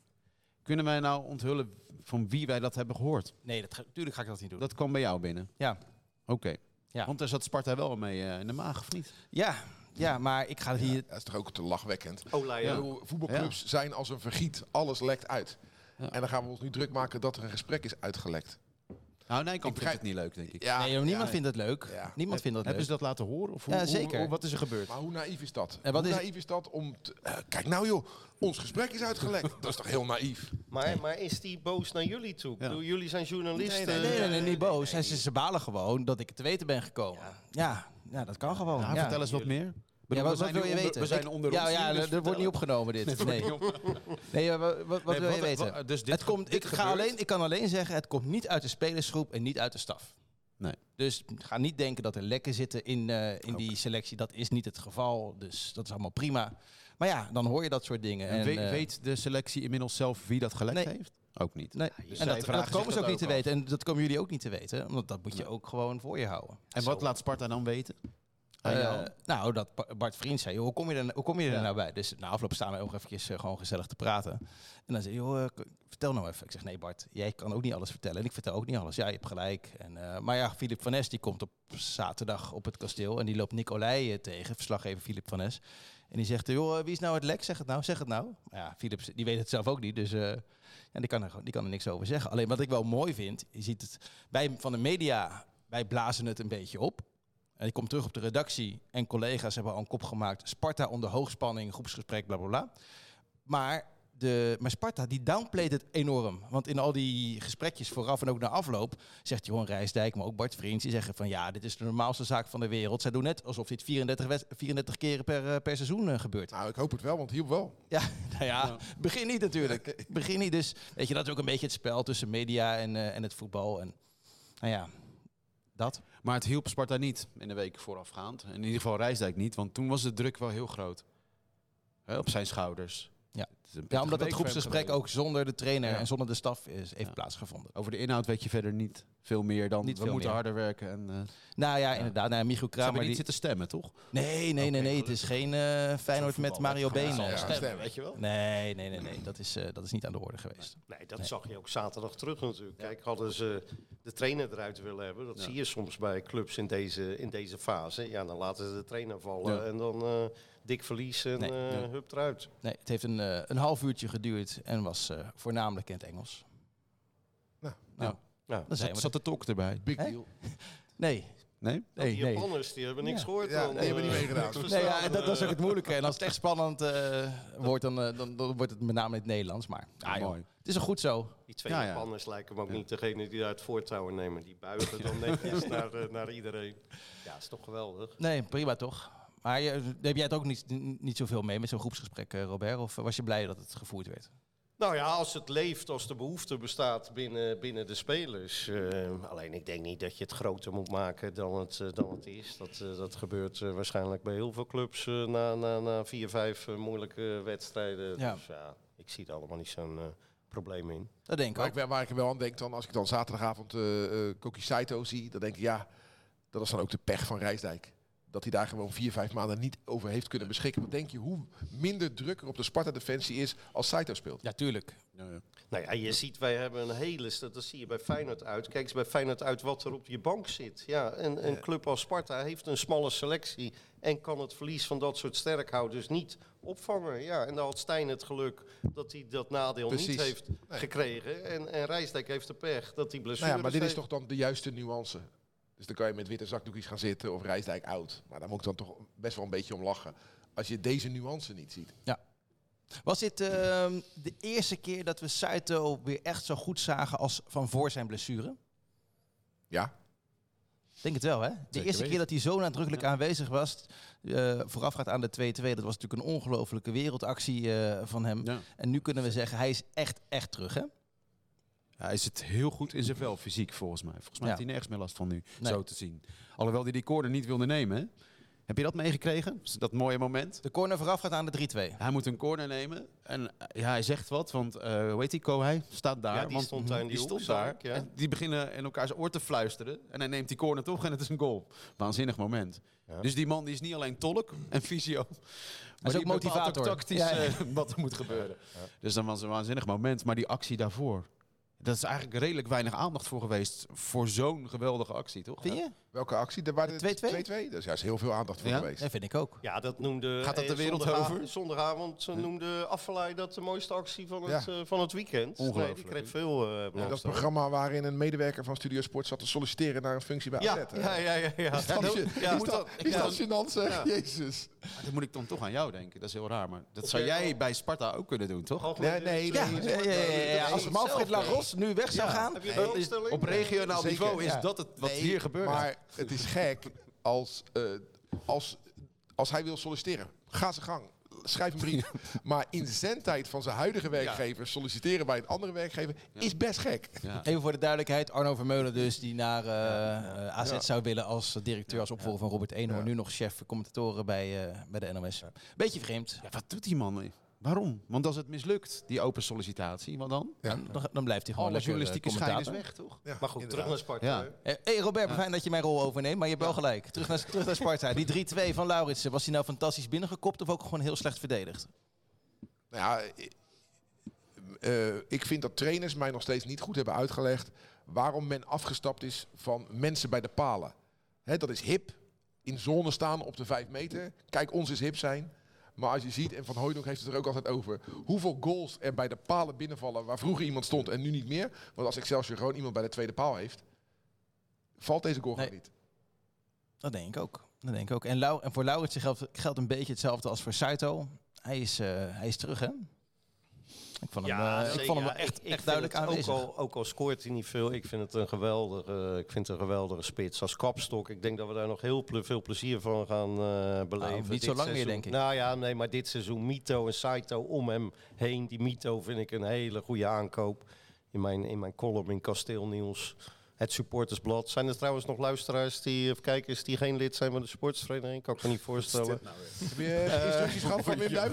Kunnen wij nou onthullen van wie wij dat hebben gehoord? Nee, dat, ga- tuurlijk ga ik dat niet doen. Dat kwam bij jou binnen. Ja. Oké. Ja. Want daar zat Sparta wel mee eh, in de maag, of niet? Ja, ja, maar ik ga hier... Dat is toch ook te lachwekkend. Ja. bedoel, Voetbalclubs zijn als een vergiet. Alles lekt uit. Ja. En dan gaan we ons nu druk maken dat er een gesprek is uitgelekt. Nou, nee, ik begrijp- vindt het niet leuk, denk ik. Ja, nee, joh, niemand ja, vindt het leuk. Ja. Niemand vindt dat Hebben leuk. ze dat laten horen? Of hoe, Ja, zeker. hoe- wat is er gebeurd? Maar hoe naïef is dat? En wat hoe is- naïef is dat om... te- eh, kijk nou joh, ons gesprek is uitgelekt. dat is toch heel naïef? Maar, maar is die boos naar jullie toe? Bedoel, jullie zijn journalisten. Nee, nee, nee, nee, niet boos. Ze, ze balen gewoon dat ik het te weten ben gekomen. Ja, ja, dat kan gewoon. Vertel eens wat meer. Ja, wat, wil je weten? We zijn onder ja, ja, dus er wordt vertel. niet opgenomen dit. Nee. Nee, wat, wat, Nee, wil je weten? dus dit het komt, dit ik, ga alleen, ik kan alleen zeggen, het komt niet uit de spelersgroep en niet uit de staf. Nee. Dus ga niet denken dat er lekken zitten in, eh, in die selectie. Dat is niet het geval. Dus dat is allemaal prima. Maar ja, dan hoor je dat soort dingen. En En, weet, eh, weet de selectie inmiddels zelf wie dat gelekt Nee. heeft? Ook niet. Nee, je en dat, en dat komen ze ook dat niet te weten. En dat komen jullie ook niet te weten. Want dat moet je ook gewoon voor je houden. En wat laat Sparta dan weten? Eh, nou, dat Ba- Bart Vriend zei, joh, hoe kom je er, hoe kom je er Ja. nou bij? Dus na afloop staan wij ook eventjes eh, gewoon gezellig te praten. En dan zei hij, joh, eh, vertel nou even. Ik zeg, nee Bart, jij kan ook niet alles vertellen. En ik vertel ook niet alles. Ja, je hebt gelijk. En, maar ja, Filip van Nes die komt op zaterdag op het kasteel. En die loopt Nicolai tegen, verslaggever Filip van Nes. En die zegt, joh, wie is nou het lek? Zeg het nou, zeg het nou. Maar ja, Filip die weet het zelf ook niet. Dus ja, die, kan er, gewoon- die kan er niks over zeggen. Alleen wat ik wel mooi vind, je ziet het, wij van de media, wij blazen het een beetje op. En ik kom terug op de redactie en collega's hebben al een kop gemaakt. Sparta onder hoogspanning, groepsgesprek, bla bla bla. Maar, de, maar Sparta die downplayt het enorm. Want in al die gesprekjes vooraf en ook na afloop zegt Johan Rijsdijk, maar ook Bart Vriends, die zeggen van ja, dit is de normaalste zaak van de wereld. Zij doen net alsof dit 34, wed- 34 keren per, eh, per seizoen eh, gebeurt. Nou, ik hoop het wel, want hielp wel. Ja, nou ja, begin niet natuurlijk. Begin niet. Dus weet je, dat is ook een beetje het spel tussen media en, eh, en het voetbal. En nou ja, dat. Maar het hielp Sparta niet in de week voorafgaand. In ieder geval Rijsdijk niet, want toen was de druk wel heel groot. Hè, op zijn schouders. Ja. Het is een Ja, omdat het groepsgesprek ook zonder de trainer Ja. en zonder de staf is, heeft Ja. plaatsgevonden. Over de inhoud weet je verder niet veel meer dan Niet we moeten meer. harder werken. En, eh Nou ja, inderdaad. Nou, ja, Michiel Kramer... niet Die... zitten stemmen, toch? Nee, nee, nee, nee. Het is geen eh Feyenoord met Mario Been. Ja, stemmen, weet je wel. Nee, nee, nee, nee. Dat is, eh, dat is niet aan de orde geweest. Nee, dat zag je ook zaterdag terug natuurlijk. Kijk, hadden ze de trainer eruit willen hebben. Dat Ja. zie je soms bij clubs in deze, in deze fase. Ja, dan laten ze de trainer vallen Ja. en dan eh, dik verlies en Nee, eh, ja. hup eruit. Nee, het heeft een, eh, een half uurtje geduurd en was eh, voornamelijk in het Engels. Nou, nou, Ja. dan Zat, zat de talk erbij? Big deal. Nee, Nee? nee, die nee. Japanners die hebben niks Ja. gehoord. Ja, dan, die hebben niet meegedaan. Nee, ja, dat, dat is ook het moeilijke. En als het echt spannend eh, wordt, dan, dan, dan wordt het met name in het Nederlands. Maar ah, joh, Mooi. het is ook goed zo. Die twee Ja, ja. Japanners lijken me ook niet degene die uit voortouwen nemen. Die buigen dan netjes naar, naar iedereen. Ja, is toch geweldig. Nee, prima toch. Maar je, heb jij het ook niet, niet zoveel mee met zo'n groepsgesprek, eh, Robert? Of was je blij dat het gevoerd werd? Nou ja, als het leeft, als de behoefte bestaat binnen, binnen de spelers. eh, alleen ik denk niet dat je het groter moet maken dan het, eh, dan het is. Dat, dat gebeurt waarschijnlijk bij heel veel clubs na, na, na vier, vijf moeilijke wedstrijden. Ja. Dus ja, ik zie er allemaal niet zo'n eh, probleem in. Dat denk ik Waar ook. ik, wel- waar ik er wel aan denk dan, als ik dan zaterdagavond eh eh, Koki Saito zie, dan denk ik ja, dat is dan ook de pech van Rijsdijk. Dat hij daar gewoon vier, vijf maanden niet over heeft kunnen beschikken. Wat denk je hoe minder druk er op de Sparta-defensie is als Saito speelt? Ja, tuurlijk. Ja, ja. Nou ja, je ziet, wij hebben een hele... Dat zie je bij Feyenoord uit. Kijk eens bij Feyenoord uit wat er op je bank zit. Ja, een, een club als Sparta heeft een smalle selectie... en kan het verlies van dat soort sterkhouders niet opvangen. Ja, en dan had Stijn het geluk dat hij dat nadeel niet heeft Nee. gekregen. En, en Rijsdijk heeft de pech dat hij blessure Nou ja, maar dit is toch dan de juiste nuance. Dus dan kan je met witte zakdoekjes gaan zitten of Rijsdijk oud. Maar daar moet ik dan toch best wel een beetje om lachen. Als je deze nuance niet ziet. Was dit ehm, de eerste keer dat we Saito weer echt zo goed zagen als van voor zijn blessure? Ja, Ik denk het wel, hè? De eerste keer dat hij zo nadrukkelijk aanwezig was, eh voorafgaat aan de 2-2, dat was natuurlijk een ongelofelijke wereldactie eh, van hem. Ja. En nu kunnen we zeggen, hij is echt, echt terug, hè? Hij zit heel goed in zijn vel, fysiek volgens mij. Volgens mij Ja. heeft hij nergens meer last van nu, Nee. zo te zien. Alhoewel hij die corner niet wilde nemen. hè? Heb je dat meegekregen? Dat mooie moment? De corner voorafgaat aan de 3-2. Hij moet een corner nemen en eh, ja, hij zegt wat, want uh, hoe heet die, Kohai staat daar. Ja, die want stond daar in die stond daar. ja. En die beginnen in elkaars oor te fluisteren en hij neemt die corner toch en het is een goal. Waanzinnig moment. Ja. Dus die man die is niet alleen tolk en fysio, maar ook motivator. tactisch Ja, ja. eh, wat er moet gebeuren. Dus dat was een waanzinnig moment, maar die actie daarvoor. Dat is eigenlijk redelijk weinig aandacht voor geweest. Voor zo'n geweldige actie, toch? Vind je? welke actie? Er waren 2-2? 2-2. Daar is juist heel veel aandacht voor Ja? geweest. Dat vind ik ook. Ja, dat noemde... Gaat dat de eh, wereld zondagavond- over? Zondagavond noemde Affelay dat de mooiste actie van het, Ja. eh, van het weekend. Nee, Ongelooflijk. die kreeg veel eh Ja, dat programma waarin een medewerker van Studio Sport zat te solliciteren naar een functie bij Ja, AZ. ja, ja, ja. ja. Is dat, Ja, is ja. dat, is Ja. dat gênant zeg? Ja. Jezus. Maar Dan moet ik dan toch aan jou denken. Dat is heel raar, maar dat zou jij al- bij Sparta ook kunnen doen, toch? Nee, nee, Ja, nee. ja. Als Manfred Laros nu weg zou gaan, Nee? Op regionaal niveau is ja. dat het wat Nee, hier gebeurt. Maar het is gek als, eh, als, als hij wil solliciteren. Ga zijn gang. Schrijf een brief. maar in zendtijd van zijn huidige werkgever solliciteren bij een andere werkgever is best gek. Ja. Even voor de duidelijkheid, Arno Vermeulen dus, die naar eh, eh, AZ Ja. zou willen als directeur, als opvolger van Robert Eenhoorn. Ja. Nu nog chef commentatoren bij, eh, bij de NOS. Beetje vreemd. Ja, wat doet die man? Waarom? Want als het mislukt, die open sollicitatie, wat dan? Ja. Dan, dan blijft hij gewoon Alle lekker journalistieke eh, schijn is weg, toch? Ja, Maar goed, terug naar Sparta. Ja. hè? Eh, hey Robert, fijn dat je mijn rol overneemt, maar je hebt wel gelijk. Terug naar, terug naar Sparta. Die 3-2 van Lauritsen, was hij nou fantastisch binnengekopt of ook gewoon heel slecht verdedigd? Nou ja, eh, eh, ik vind dat trainers mij nog steeds niet goed hebben uitgelegd waarom men afgestapt is van mensen bij de palen. Hè, dat is hip, in zone staan op de vijf meter. Kijk, ons is hip zijn. Maar als je ziet, en Van Hooydonk heeft het er ook altijd over, hoeveel goals er bij de palen binnenvallen waar vroeger iemand stond en nu niet meer. Want als Excelsior gewoon iemand bij de tweede paal heeft, valt deze goal Nee. gewoon niet. Dat denk ik ook. Dat denk ik ook. En, Lau en voor Lauritsen geldt, geldt een beetje hetzelfde als voor Saito. Hij is, eh, hij is terug, hè? Ik vond hem, eh, ik vond hem Ja, echt, ik- duidelijk het aanwezig. Ook al, ook al scoort hij niet veel, ik vind het een geweldige, ik vind het een geweldige spits als kapstok. Ik denk dat we daar nog heel ple- veel plezier van gaan eh, beleven. Nou, niet dit zo lang meer, seizoen. denk ik. Nou ja, nee, maar dit seizoen Mito en Saito om hem heen. Die Mito vind ik een hele goede aankoop. In mijn, in mijn column in Kasteel Nieuws. Het supportersblad. Zijn er trouwens nog luisteraars die, of kijkers die geen lid zijn van de supportersvereniging? Kan ik me niet voorstellen. Heb je instructies gehad van Wim?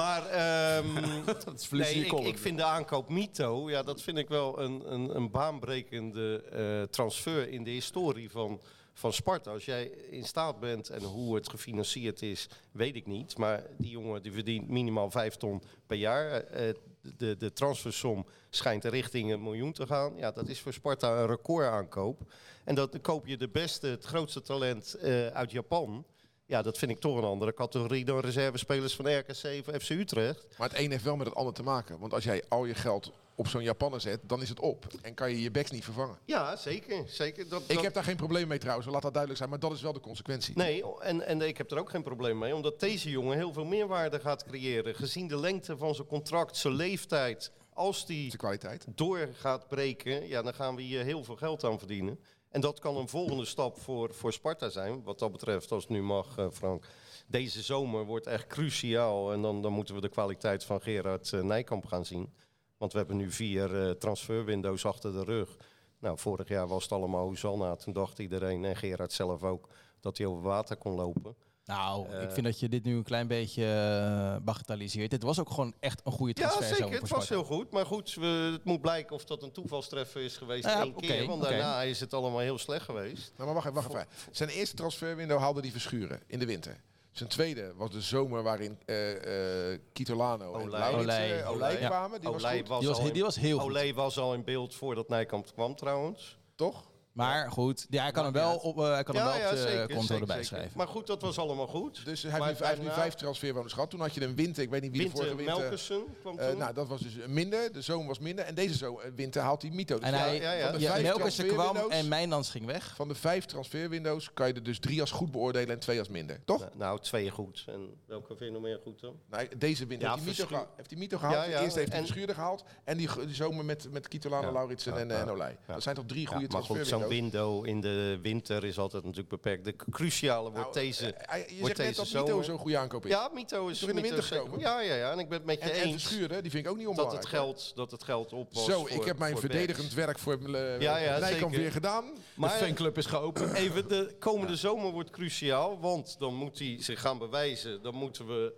Maar ehm, Dat is verlies nee, ik, ik vind de aankoop Mito, ja, dat vind ik wel een, een, een baanbrekende eh, transfer in de historie van, van Sparta. Als jij in staat bent en hoe het gefinancierd is, weet ik niet. Maar die jongen die verdient minimaal vijf ton per jaar. Eh, de, de transfersom schijnt richting een miljoen te gaan. Ja, dat is voor Sparta een recordaankoop. En dan koop je de beste, het grootste talent eh, uit Japan. Ja, dat vind ik toch een andere categorie dan reservespelers van RKC of FC Utrecht. Maar het een heeft wel met het ander te maken. Want als jij al je geld op zo'n Japaner zet, dan is het op. En kan je je backs niet vervangen. Ja, zeker. zeker. Dat, Ik dat- heb daar geen probleem mee trouwens, laat dat duidelijk zijn. Maar dat is wel de consequentie. Nee, en, en ik heb er ook geen probleem mee. Omdat deze jongen heel veel meerwaarde gaat creëren. Gezien de lengte van zijn contract, zijn leeftijd. Als die kwaliteit. door gaat breken, ja, dan gaan we hier heel veel geld aan verdienen. En dat kan een volgende stap voor, voor Sparta zijn. Wat dat betreft, als het nu mag, eh, Frank. Deze zomer wordt echt cruciaal. En dan, dan moeten we de kwaliteit van Gerard eh, Nijkamp gaan zien. Want we hebben nu vier eh, transferwindows achter de rug. Nou, vorig jaar was het allemaal Hosanna. Toen dacht iedereen, en Gerard zelf ook, dat hij over water kon lopen. Nou, ik Eh, vind dat je dit nu een klein beetje eh, bagatelliseert. Dit was ook gewoon echt een goede Ja, transfer. zeker. Het was heel goed. Maar goed, we, het moet blijken of dat een toevalstreffer is geweest Ja, één oké, keer. Want daarna is het allemaal heel slecht geweest. Nou, maar wacht even, wacht even. Zijn eerste transferwindow haalde die verschuren in de winter. Zijn tweede was de zomer waarin eh eh Kitolano en Olij. Olij. eh, Olij kwamen. Die was Olij was, al in- die was heel goed. Olé was al in beeld voordat Nijkamp kwam trouwens. toch? Maar goed, ja, hij kan hem wel op, eh, hij kan hem wel op de konto erbij schrijven. Maar goed, dat was allemaal goed. Dus hij Maar heeft, nu, hij heeft nu vijf transferwindows gehad. Toen had je een winter, ik weet niet wie de vorige winter... Melkersen kwam eh, toen. nou, dat was dus minder. De zomer was minder. En deze zo, eh, winter haalt hij Mito. Dus En ja, hij, ja, ja. Van de ja, vijf Melkersen kwam en Mijnans ging weg. Van de vijf transferwindows kan je er dus drie als goed beoordelen en twee als minder. Toch? Nou, nou, twee goed. En welke vind je nog meer goed dan? Nou, deze winter Ja, heeft, hij Mito verschu- geha- heeft hij Mito gehaald. Ja, ja, Eerst heeft hij en- Verschuurder gehaald. En die, zomer met, met Kitolano, Lauritsen en, Olij. Dat zijn toch drie goede transferwindows. Window in de winter is altijd natuurlijk beperkt. De cruciale wordt Nou, deze... eh, hij- je wordt zegt net deze dat Mito zo'n goede aankoop is. Ja, Mito is... Toch in de winter gekomen? Ja, ja, ja. En ik ben het met je en, en eens Verschuurder, die vind ik ook niet dat onbelangrijk. het, geld, dat het geld op was Zo, voor- ik heb mijn verdedigend werk voor uh, Ja, ja, Nijkamp weer gedaan. Maar de fanclub is geopend. even, de komende zomer wordt cruciaal. Want dan moet hij zich gaan bewijzen. Dan moeten we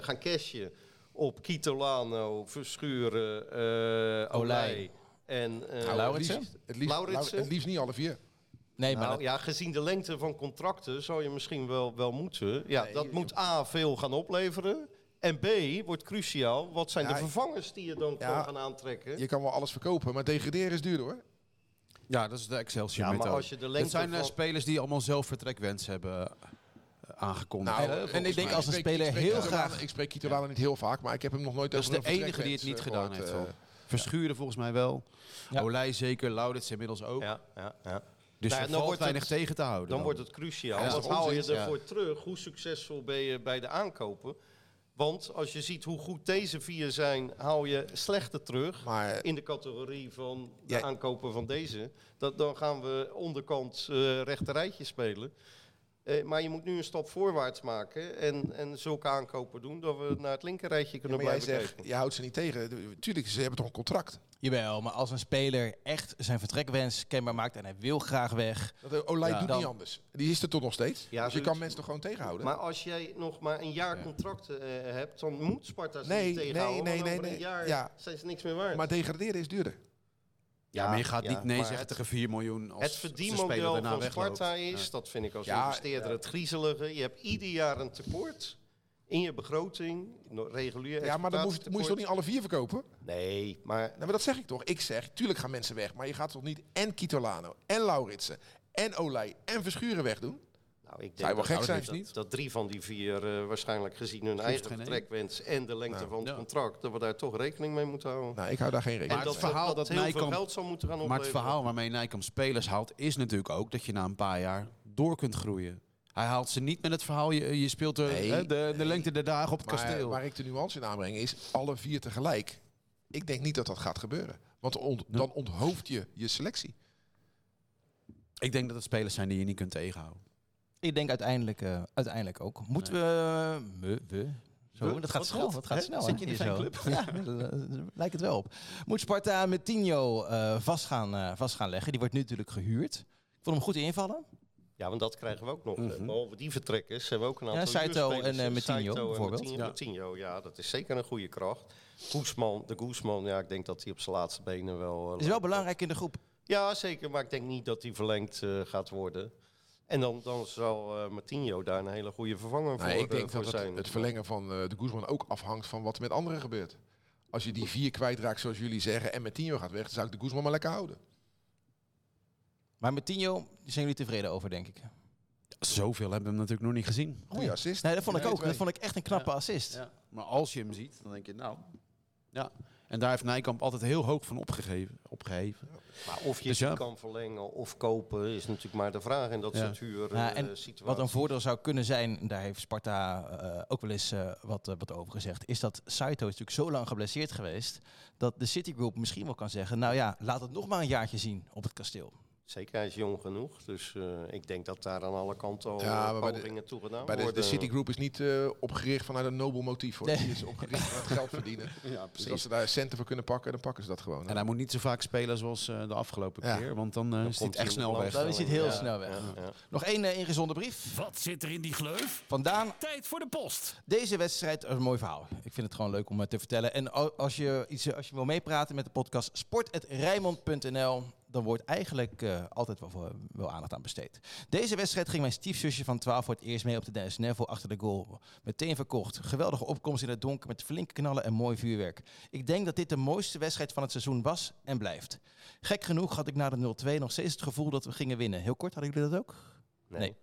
eh, gaan cashen op Kitolano, Verschuren, eh Olij Olij. En... eh, Nou, Lauritsen? Het liefst, het, liefst, Lauritsen? het liefst niet alle vier. Nee, maar Nou dat- ja, gezien de lengte van contracten zou je misschien wel, wel moeten. Ja, Nee, dat je- moet A, veel gaan opleveren. En B, wordt cruciaal. Wat zijn Ja, de vervangers die je dan ja, kan gaan aantrekken? Je kan wel alles verkopen, maar degraderen is duurder hoor. Ja, dat is de Excelsior Ja, maar methode. als je de lengte Het zijn eh, van- spelers die allemaal zelf vertrekwens hebben eh, aangekondigd. Nou, en ik denk mij. als een speler heel graag- Ik spreek Kitolano niet heel vaak, maar ik heb hem nog nooit Dat is de enige die het niet gedaan heeft. Verschuren volgens mij wel. Ja. Olij zeker, Laurits inmiddels ook. Ja, ja, ja. Dus Nou, er dan valt wordt weinig het- tegen te houden. Dan wordt het cruciaal. Wat haal je ervoor terug? Hoe succesvol ben je bij de aankopen? Want als je ziet hoe goed deze vier zijn, haal je slechte terug. Maar In de categorie van de Ja. aankopen van deze. Dat, dan gaan we onderkant eh rechterrijtje spelen. Eh, maar je moet nu een stap voorwaarts maken en, en zulke aankopen doen dat we naar het linkerrijtje Ja, kunnen jij blijven zegt, kijken. je houdt ze niet tegen. Tuurlijk, ze hebben toch een contract. Jawel, maar als een speler echt zijn vertrekwens kenbaar maakt en hij wil graag weg. Dat eh, Olij Ja. doet Dan- niet anders. Die is er toch nog steeds. Ja, dus je kan mensen toch gewoon tegenhouden? Maar als jij nog maar een jaar contract eh, hebt, dan moet Sparta ze Nee, niet tegenhouden. nee, nee, nee, over een nee. jaar Ja. zijn ze niks meer waard. maar degraderen is duurder. Ja, maar je gaat ja, niet nee zeggen tegen 4 miljoen als Het verdienmodel van wegloopt. Sparta is, dat vind ik als Ja, investeerder het griezelige. Je hebt ieder jaar een tekort in je begroting, regulier Ja, maar dan moet, je- moet je toch niet alle vier verkopen? Nee, maar Nou, maar dat zeg ik toch. Ik zeg, tuurlijk gaan mensen weg. Maar je gaat toch niet en Kitolano, en Lauritsen, en Olij, en Verschuren wegdoen? Nou, ik Zou denk gek dat, zijn, dat, niet? dat drie van die vier eh, waarschijnlijk gezien hun eigen vertrekwens en de lengte Nou, van het ja. contract, dat we daar toch rekening mee moeten houden. Nou, ik hou daar geen rekening en Maar mee. dat, het verhaal dat, dat heel veel Nijkamp- geld zal moeten gaan Maar het verhaal waarmee Nijkamp spelers haalt, is natuurlijk ook dat je na een paar jaar door kunt groeien. Hij haalt ze niet met het verhaal, je, je speelt de, Nee, hè, de, de lengte der dagen op het Maar kasteel. waar ik de nuance in aanbreng is alle vier tegelijk. Ik denk niet dat dat gaat gebeuren. Want ont- dan onthoofd je je selectie. ik denk dat het spelers zijn die je niet kunt tegenhouden. Ik denk uiteindelijk, eh, uiteindelijk ook. Moeten we... we, we zo, We? dat gaat snel. Dat gaat Hè? snel. Zit je in de zo. Ja, lijkt het wel op. Moet Sparta met Tinho eh, vast, gaan, eh, vast gaan leggen. Die wordt nu natuurlijk gehuurd. Ik vond hem goed invallen. Ja, want dat krijgen we ook nog. Mhm. Behalve die vertrekkers hebben we ook een aantal Ja, Saito en, eh, Metinho bijvoorbeeld. Metinho, Ja. Metinho, ja, dat is zeker een goede kracht. Guzman, de Guzman, ja, ik denk dat hij op zijn laatste benen wel... Is wel belangrijk in de groep. Ja, zeker, maar ik denk niet dat hij verlengd eh, gaat worden. En dan, dan zal eh Martinho daar een hele goede vervanger voor, Nee, ik eh, denk voor dat zijn. het, het verlengen van eh, de Guzman ook afhangt van wat er met anderen gebeurt. Als je die vier kwijtraakt, zoals jullie zeggen, en met Tino gaat weg, dan zou ik de Guzman maar lekker houden. Maar met Tinho zijn jullie tevreden over, denk ik. Zoveel hebben we hem natuurlijk nog niet gezien. Goeie assist. Nee, dat vond ik ook. Dat vond ik echt een knappe Ja. assist. Ja. Maar als je hem ziet, dan denk je, nou... Ja. En daar heeft Nijkamp altijd heel hoog van opgegeven. opgeheven. Maar of je Dus ja. kan verlengen of kopen, is natuurlijk maar de vraag in dat Ja. soort huur Ja, eh, en situaties. Wat een voordeel zou kunnen zijn, daar heeft Sparta eh, ook wel eens eh, wat, wat over gezegd, is dat Saito is natuurlijk zo lang geblesseerd geweest, dat de Citigroup misschien wel kan zeggen, nou ja, laat het nog maar een jaartje zien op het kasteel. Zeker, hij is jong genoeg. Dus eh, ik denk dat daar aan alle kanten al Ja, pogingen toe gedaan Bij de, de worden. Citigroup is niet eh, opgericht vanuit een nobel motief. Hoor. Nee. Die is opgericht vanuit geld verdienen. Ja, Dus als ze daar centen voor kunnen pakken, dan pakken ze dat gewoon. En hij moet niet zo vaak spelen zoals eh, de afgelopen Ja. keer. Want dan, eh, Dan is hij komt echt snel weg. Dan is hij heel Ja, snel weg. ja, ja. Nog één eh, ingezonde brief. Wat zit er in die gleuf? Vandaan, Tijd voor de post. deze wedstrijd is een mooi verhaal. Ik vind het gewoon leuk om het te vertellen. En al- als je, iets, eh, als je wil meepraten met de podcast sport.rijmond.nl, dan wordt eigenlijk eh, altijd wel, aandacht aan besteed. Deze wedstrijd ging mijn stiefzusje van 12 voor het eerst mee op de Dennis Neville achter de goal. Meteen verkocht. Geweldige opkomst in het donker met flinke knallen en mooi vuurwerk. Ik denk dat dit de mooiste wedstrijd van het seizoen was en blijft. Gek genoeg had ik na de 0-2 nog steeds het gevoel dat we gingen winnen. Heel kort, hadden jullie dat ook? Nee. Nee.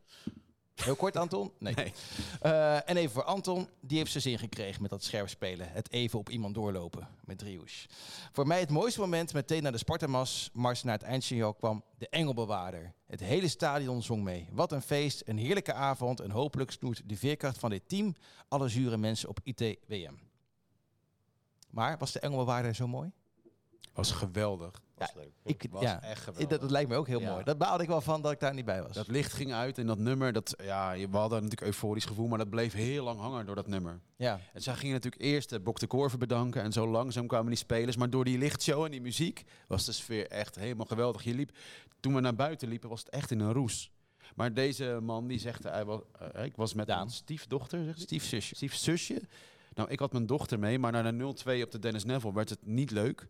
Heel kort, Anton? Nee. Nee. Eh, en even voor Anton, die heeft zijn zin gekregen met dat scherp spelen. Het even op iemand doorlopen met Driehoes. Voor mij het mooiste moment meteen naar de Spartamas, mars naar het eindsignaal kwam de Engelbewaarder. Het hele stadion zong mee. Wat een feest, een heerlijke avond en hopelijk snoert de veerkracht van dit team alle zure mensen op ITWM. Maar was de Engelbewaarder zo mooi? Was geweldig. Was leuk. Ik, Was ja, echt dat, geweldig. dat lijkt me ook heel Ja. mooi. Dat baalde ik wel van dat ik daar niet bij was. Dat licht ging uit en dat nummer, dat, ja, we hadden natuurlijk euforisch gevoel, maar dat bleef heel lang hangen door dat nummer. ja. En zij gingen natuurlijk eerst de Bok de Korver bedanken en zo langzaam kwamen die spelers. Maar door die lichtshow en die muziek was de sfeer echt helemaal geweldig. Je liep, toen we naar buiten liepen was het echt in een roes. Maar deze man die zegt, hij was, eh, ik was met Daan. een stiefdochter, zegt? Stiefzusje. stiefzusje. Nou, ik had mijn dochter mee, maar naar de 0-2 op de Dennis Neville werd het niet leuk.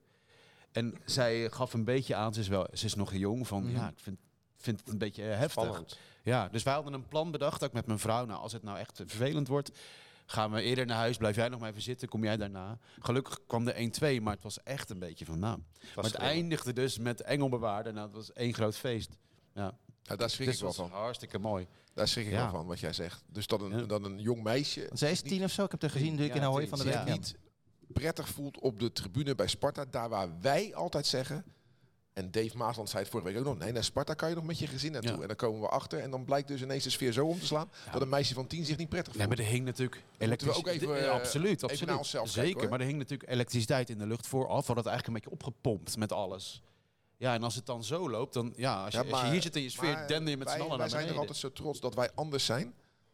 En zij gaf een beetje aan, ze is, wel, ze is nog jong, van Mhm. ja, ik vind, vind het een beetje eh, heftig. Spannend. Ja, dus wij hadden een plan bedacht, ook met mijn vrouw. Nou, als het nou echt vervelend wordt, gaan we eerder naar huis. Blijf jij nog maar even zitten, kom jij daarna. Gelukkig kwam de 1-2, maar het was echt een beetje van, nou. Was maar het eindigde dus met Engelbewaarder. Nou, het was één groot feest. Ja, Ja, daar schrik dus ik wel van. hartstikke mooi. Daar schrik ik Ja. wel van, wat jij zegt. Dus dat een, dat een jong meisje Zij is tien of zo. Ik heb haar gezien natuurlijk in Ja, Ahoy tien, van de week. ja. niet prettig voelt op de tribune bij Sparta. Daar waar wij altijd zeggen... En Dave Maasland zei het vorige week ook nog. Nee, naar Sparta kan je nog met je gezin naartoe. Ja. En dan komen we achter. En dan blijkt dus ineens de sfeer zo om te slaan... dat een meisje van tien zich niet prettig Nee, voelt. maar er hing natuurlijk ook elektriciteit. even, Ja, eh, absoluut, even absoluut. naar onszelf Zeker, kijken, maar er hing natuurlijk elektriciteit in de lucht vooraf. We hadden het eigenlijk een beetje opgepompt met alles. Ja, en als het dan zo loopt, dan ja, als je, als hier zit in je sfeer, maar dender je met z'n allen Wij zijn toch beneden. altijd zo trots dat wij anders zijn.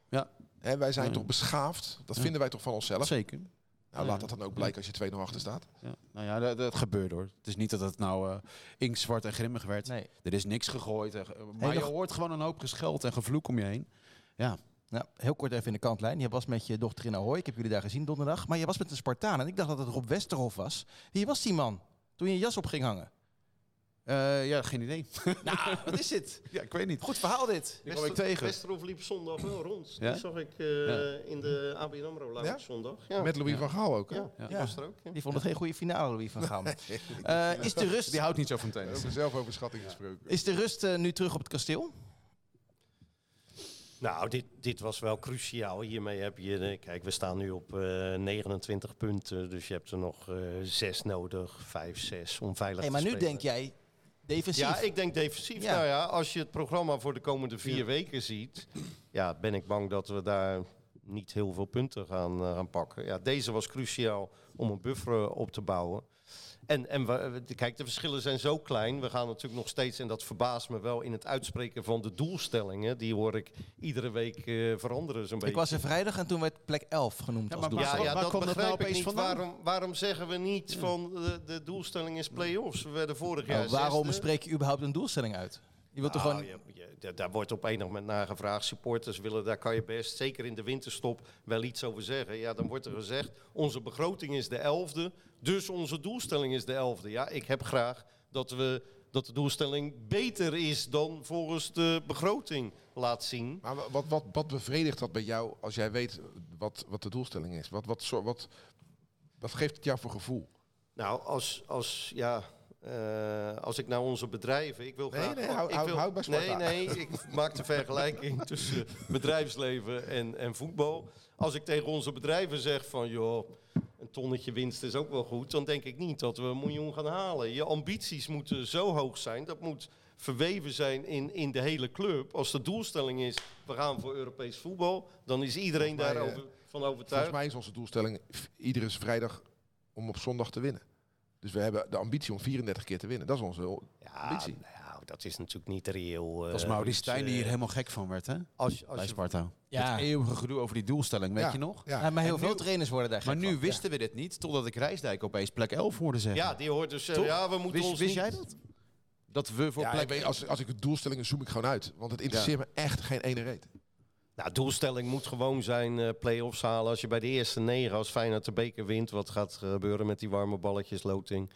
Ja. Hè, wij zijn toch beschaafd. Dat vinden wij toch van onszelf. Zeker. Nou, laat dat dan ook blijken als je 2-0 achter staat. Ja. Nou ja, dat, dat gebeurt hoor. Het is niet dat het nou eh inktzwart en grimmig werd. Nee. Er is niks gegooid. en ge- maar je hoort gewoon een hoop gescheld en gevloek om je heen. Ja, Nou, heel kort even in de kantlijn. Je was met je dochter in Ahoy. Ik heb jullie daar gezien donderdag. Maar je was met een Spartaan. En ik dacht dat het Rob Westerhof was. Wie was die man? Toen je je jas op ging hangen. Eh, ja geen idee. nou, wat is dit? ja, ik weet niet. Goed verhaal dit. Die kwam ik tegen. Westerhof liep zondag wel rond. Ja? Die zag ik eh, Ja. in de ABN AMRO Lounge Ja? zondag. Ja. Met Louis Ja. van Gaal ook. hè? ja, Ja. die was er ook. ja. Die vond het geen goede finale, Louis van Gaal. Eh, is de rust, Die houdt niet zo van tennis. Over zelfoverschatting gesproken. is de rust nu terug op het kasteel? Nou, dit, dit was wel cruciaal. Hiermee heb je, kijk, we staan nu op eh 29 punten. Dus je hebt er nog eh zes nodig, vijf, zes, om veilig Hey, maar te nu denk jij defensief. Ja, ik denk defensief. Ja. Nou ja, als je het programma voor de komende vier weken ziet, ja, ben ik bang dat we daar niet heel veel punten gaan, eh, gaan pakken. Ja, deze was cruciaal om een buffer eh, op te bouwen. En, en we, kijk, de verschillen zijn zo klein. We gaan natuurlijk nog steeds, en dat verbaast me wel, in het uitspreken van de doelstellingen. Die hoor ik iedere week eh, veranderen zo'n beetje. Ik was er vrijdag en toen werd plek 11 genoemd Ja, als maar doel. Ja, ja dat dat begrijp nou ik niet. vandaan? Waarom, waarom zeggen we niet van de, de doelstelling is play-offs? We werden vorig jaar Nou, waarom zesde. spreek je überhaupt een doelstelling uit? Je wilt toch Nou, gewoon... je- je- da- daar wordt op enig moment naar gevraagd. Supporters willen, daar kan je best, zeker in de winterstop, wel iets over zeggen. Ja, dan wordt er gezegd, onze begroting is de elfde, dus onze doelstelling is de elfde. Ja, ik heb graag dat, we, dat de doelstelling beter is dan volgens de begroting laat zien. Maar wa- wat, wat, wat bevredigt dat bij jou als jij weet wat, wat de doelstelling is? Wat, wat, soort- wat, wat geeft het jou voor gevoel? Nou, als, als, ja, eh, als ik naar onze bedrijven... Ik wil Nee, graag, nee, hou- ik wil, hou. Nee, nee, ik maak de vergelijking tussen bedrijfsleven en, en voetbal. Als ik tegen onze bedrijven zeg van... joh, een tonnetje winst is ook wel goed... dan denk ik niet dat we een miljoen gaan halen. Je ambities moeten zo hoog zijn. Dat moet verweven zijn in, in de hele club. Als de doelstelling is, we gaan voor Europees voetbal... dan is iedereen Volgens mij, daarover van Volgens overtuigd. mij is onze doelstelling iedere vrijdag om op zondag te winnen. Dus we hebben de ambitie om 34 keer te winnen. Dat is onze Ja, ambitie. nou, dat is natuurlijk niet reëel. Dat eh, Maurice iets, Stijn die eh, hier helemaal gek van werd, hè? Als, als Bij Sparta. Ja. Het eeuwige gedoe over die doelstelling, weet Ja, je nog? Ja. Ja, maar heel En veel nu- trainers worden daar Maar nu van. wisten we dit niet, totdat ik Rijsdijk opeens plek 11 hoorde zeggen. Ja, die hoort dus. eh, ja, we moeten Wist, ons wist niet- jij dat? Dat we voor Ja, plek ik weet, als, als ik het doelstellingen zoom ik gewoon uit. Want het interesseert me echt geen ene reet. Nou, doelstelling moet gewoon zijn eh play-offs halen. Als je bij de eerste negen als Feyenoord de beker wint, wat gaat gebeuren met die warme balletjes loting?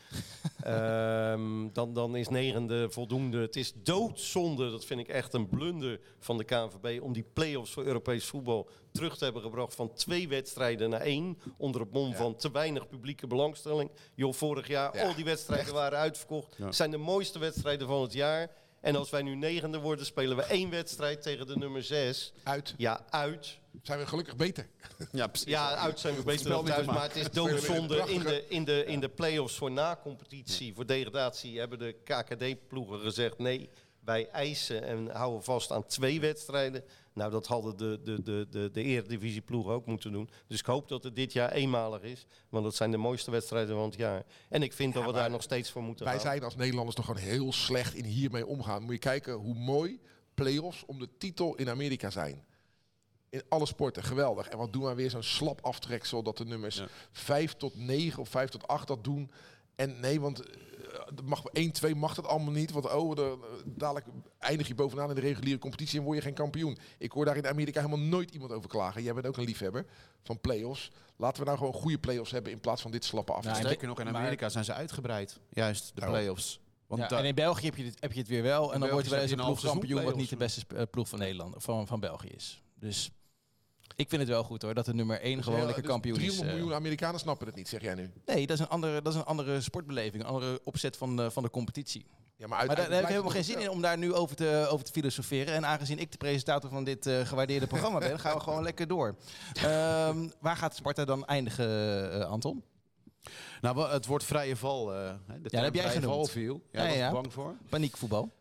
Ehm, dan, dan is negende voldoende. Het is doodzonde, dat vind ik echt een blunder van de KNVB, om die play-offs voor Europees voetbal terug te hebben gebracht van twee wedstrijden naar één. Onder het mom van te weinig publieke belangstelling. Joh, vorig jaar, Ja, al die wedstrijden waren uitverkocht. Ja. zijn de mooiste wedstrijden van het jaar. En als wij nu negende worden, spelen we één wedstrijd tegen de nummer zes. Uit Ja, uit. zijn we gelukkig beter. Ja, precies. Ja, uit zijn we beter spel dan thuis. Maar het is doodzonde. In de, in de, in de play-offs voor na-competitie, voor degradatie, hebben de KKD-ploegen gezegd... nee, wij eisen en houden vast aan twee wedstrijden. Nou, dat hadden de, de, de, de, de Eredivisie-ploegen ook moeten doen. Dus ik hoop dat het dit jaar eenmalig is. Want dat zijn de mooiste wedstrijden van het jaar. En ik vind dat we daar nog steeds voor moeten Wij gaan. zijn als Nederlanders toch gewoon heel slecht in hiermee omgaan. Moet je kijken hoe mooi play-offs om de titel in Amerika zijn. In alle sporten, geweldig. En wat doen wij weer zo'n slap aftreksel dat de nummers Ja. 5 tot 9 of 5 tot 8 dat doen. En nee, want mag 1, 2 mag dat allemaal niet. Want oh, de, eh, dadelijk eindig je bovenaan in de reguliere competitie en word je geen kampioen. Ik hoor daar in Amerika helemaal nooit iemand over klagen. Jij bent ook een liefhebber van play-offs. Laten we nou gewoon goede play-offs hebben in plaats van dit slappe Nou, aftreksel. Sterker nog, in Maar- Amerika zijn ze uitgebreid. Juist, de play-offs. Want Ja, en in België heb je, dit, heb je het weer wel. En dan wordt er wel eens een ploeg kampioen wat niet de beste eh, ploeg van Nederland van, van België is. Dus ik vind het wel goed hoor, dat de nummer 1 gewoon Ja, lekker dus kampioen is. 300 eh. miljoen Amerikanen snappen het niet, zeg jij nu. Nee, dat is een andere, dat is een andere sportbeleving, een andere opzet van de, van de competitie. Ja, Maar daar, daar heb ik helemaal geen zin in om daar nu over te, over te filosoferen. En aangezien ik de presentator van dit eh, gewaardeerde programma ben, gaan we gewoon lekker door. Ehm, waar gaat Sparta dan eindigen, eh, Anton? Nou, het wordt vrije val. eh, hè, de term heb jij vrije genoemd. val viel. Ja, Ja, was ja. bang voor. Paniekvoetbal.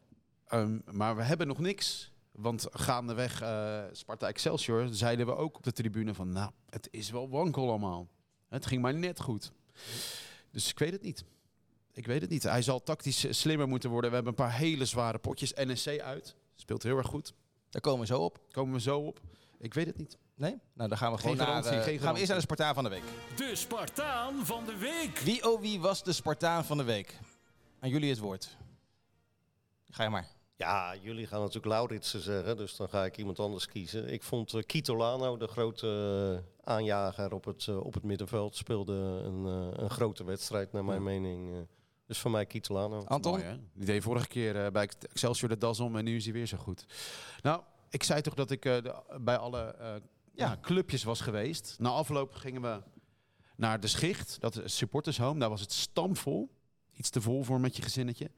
Ehm, maar we hebben nog niks. Want gaandeweg eh Sparta Excelsior zeiden we ook op de tribune van... Nou, het is wel wankel allemaal. Het ging maar net goed. Dus ik weet het niet. Ik weet het niet. Hij zal tactisch slimmer moeten worden. We hebben een paar hele zware potjes. NSC uit. Speelt heel erg goed. Daar komen we zo op. Komen we zo op. Ik weet het niet. Nee? Nou, dan gaan we Geen gewoon naar, garantie, eh, geen gaan we garantie. eerst naar de Spartaan van de week. De Spartaan van de week. Wie oh wie was de Spartaan van de week? Aan jullie het woord. Ga je maar. Ja, jullie gaan natuurlijk Lauritsen zeggen, dus dan ga ik iemand anders kiezen. Ik vond eh, Kitolano, de grote eh, aanjager op het, eh, op het middenveld, speelde een, eh, een grote wedstrijd naar mijn mening. eh. dus voor mij Kitolano. Anton? Mooi? Die deed vorige keer eh, bij Excelsior de das om en nu is hij weer zo goed. Nou, ik zei toch dat ik eh, de- bij alle eh, ja, clubjes was geweest. Na afloop gingen we naar de Schicht, dat is supporters home. Daar was het stampvol. Iets te vol voor met je gezinnetje.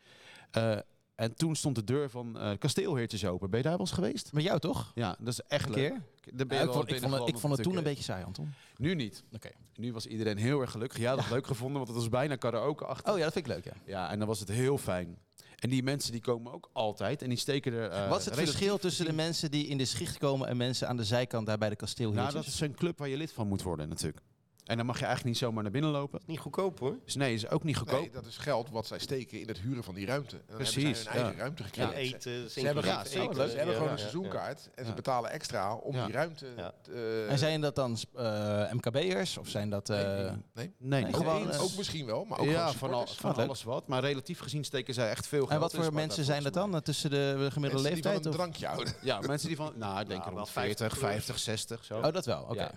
Eh, en toen stond de deur van eh Kasteelheertjes open. Ben je daar wel eens geweest? Met jou toch? Ja, dat is echt Een leuk. keer? Daar ben Ja, je ik, vond, ik, vond het, ik vond het toen een beetje saai, Anton. Nu niet. Oké. Nu was iedereen heel erg gelukkig. Ja, dat leuk gevonden, want het was bijna karaoke achter. Oh ja, dat vind ik leuk, ja. Ja, en dan was het heel fijn. En die mensen die komen ook altijd en die steken er... eh, Wat is het verschil tussen de mensen die in de schicht komen en mensen aan de zijkant daar bij de Nou, kasteelheertjes? dat is een club waar je lid van moet worden natuurlijk. En dan mag je eigenlijk niet zomaar naar binnen lopen. Niet goedkoop hoor. Dus nee, is ook niet goedkoop. Nee, dat is geld wat zij steken in het huren van die ruimte. En dan Precies, hebben zij hun eigen ja. ruimte En gekregen. eten. Ze hebben, Ja, ze hebben gewoon ja, een ja, seizoenkaart en ze betalen extra om Ja. die ruimte Ja. te, eh, en zijn dat dan eh, MKB'ers of zijn dat... eh, nee, nee. Nee, gewoon, eh, Ook misschien wel, maar ook ja, van, al- leuk. alles wat. Maar relatief gezien steken zij echt veel geld en wat voor mensen zijn dat dan? eh, Tussen de gemiddelde Mensen die van leeftijd? een drankje houden. Ja, mensen die van... Nou, ik denk wel rond 50 40, plus. 50, 60. Zo. Oh, dat wel. Oké.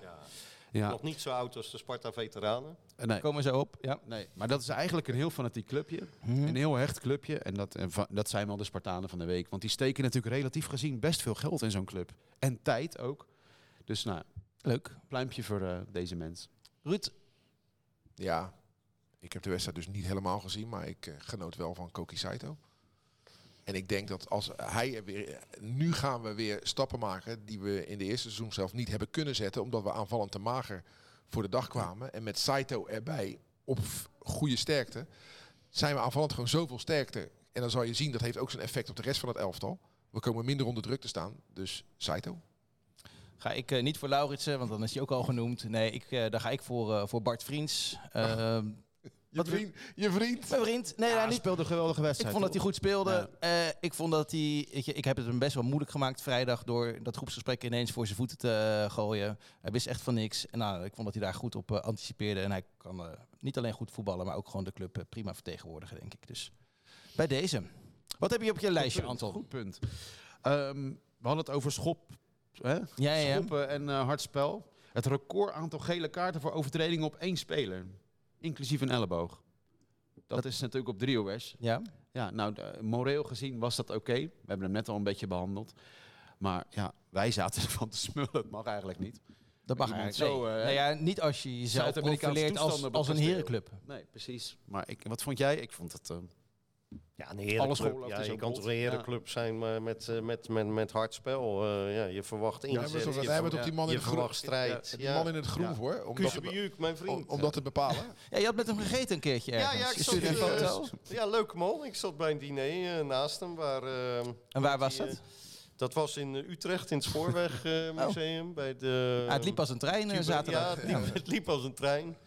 Ja. Nog niet zo oud als de Sparta-veteranen. Eh, Nee. Komen zo op. Ja. nee, maar dat is eigenlijk een heel fanatiek clubje. Mhm. Een heel hecht clubje. En dat, en va- dat zijn wel de Spartanen van de week. Want die steken natuurlijk relatief gezien best veel geld in zo'n club. En tijd ook. Dus nou, Leuk. pluimpje voor eh, deze mens. Ruud, Ja, ik heb de wedstrijd dus niet helemaal gezien, maar ik eh, genoot wel van Koki Saito. En ik denk dat als hij er weer... Nu gaan we weer stappen maken die we in de eerste seizoen zelf niet hebben kunnen zetten. Omdat we aanvallend te mager voor de dag kwamen. En met Saito erbij op goede sterkte zijn we aanvallend gewoon zoveel sterkte. En dan zal je zien, dat heeft ook zijn effect op de rest van het elftal. We komen minder onder druk te staan. Dus Saito. ga ik eh, niet voor Lauritsen, want dan is hij ook al genoemd. Nee, ik, eh, daar ga ik voor, eh, voor Bart Vriends. Je Wat vriend. Je vriend. mijn vriend. Nee, Ja, hij niet. speelde een geweldige Ik wedstrijd. vond dat hij goed speelde. Eh, ik vond dat hij. Weet je, ik heb het hem best wel moeilijk gemaakt vrijdag door dat groepsgesprek ineens voor zijn voeten te eh, gooien. Hij wist echt van niks. En nou, ik vond dat hij daar goed op eh, anticipeerde. En hij kan eh, niet alleen goed voetballen, maar ook gewoon de club eh, prima vertegenwoordigen, denk ik. Dus bij deze. Wat heb je op je lijstje, punt, Anton? Goed punt. Ehm, we hadden het over schop, hè? Ja, ja. schoppen en eh hard spel. Het record aantal gele kaarten voor overtredingen op één speler. Inclusief een elleboog. Dat, is natuurlijk op Driehoers. Ja. Ja, nou, moreel gezien was dat oké. We hebben hem net al een beetje behandeld. Maar ja, wij zaten ervan te smullen. Het mag eigenlijk niet. Dat mag Iemand eigenlijk. zo, nee. eh, nou ja, niet als je jezelf profileert als, als een herenclub. Nee, precies. Maar ik, wat vond jij? Ik vond het... eh, Ja, een Alle herenclub. Ja, je kan toch een herenclub zijn maar met, eh, met, met, met hard spel. Eh, ja, je verwacht Ja, inzet. we hebben je we hebben ver- toch die man in je het groen. verwacht strijd. Die Ja. man in het groen Ja. voor. Om dat, te, Kuzebujuk, mijn vriend. om, om dat te bepalen. Ja, je had met hem gegeten een keertje Ja, ergens. ja, ik je zat, een eh, foto. Ja, leuke man. Ik zat bij een diner eh, naast hem. Waar, eh, En waar was die, dat? eh, dat was in eh, Utrecht, in het Spoorwegmuseum. bij de, Ah, het liep als een trein eh, Cuba- zaterdag. Ja, het liep, het liep als een trein.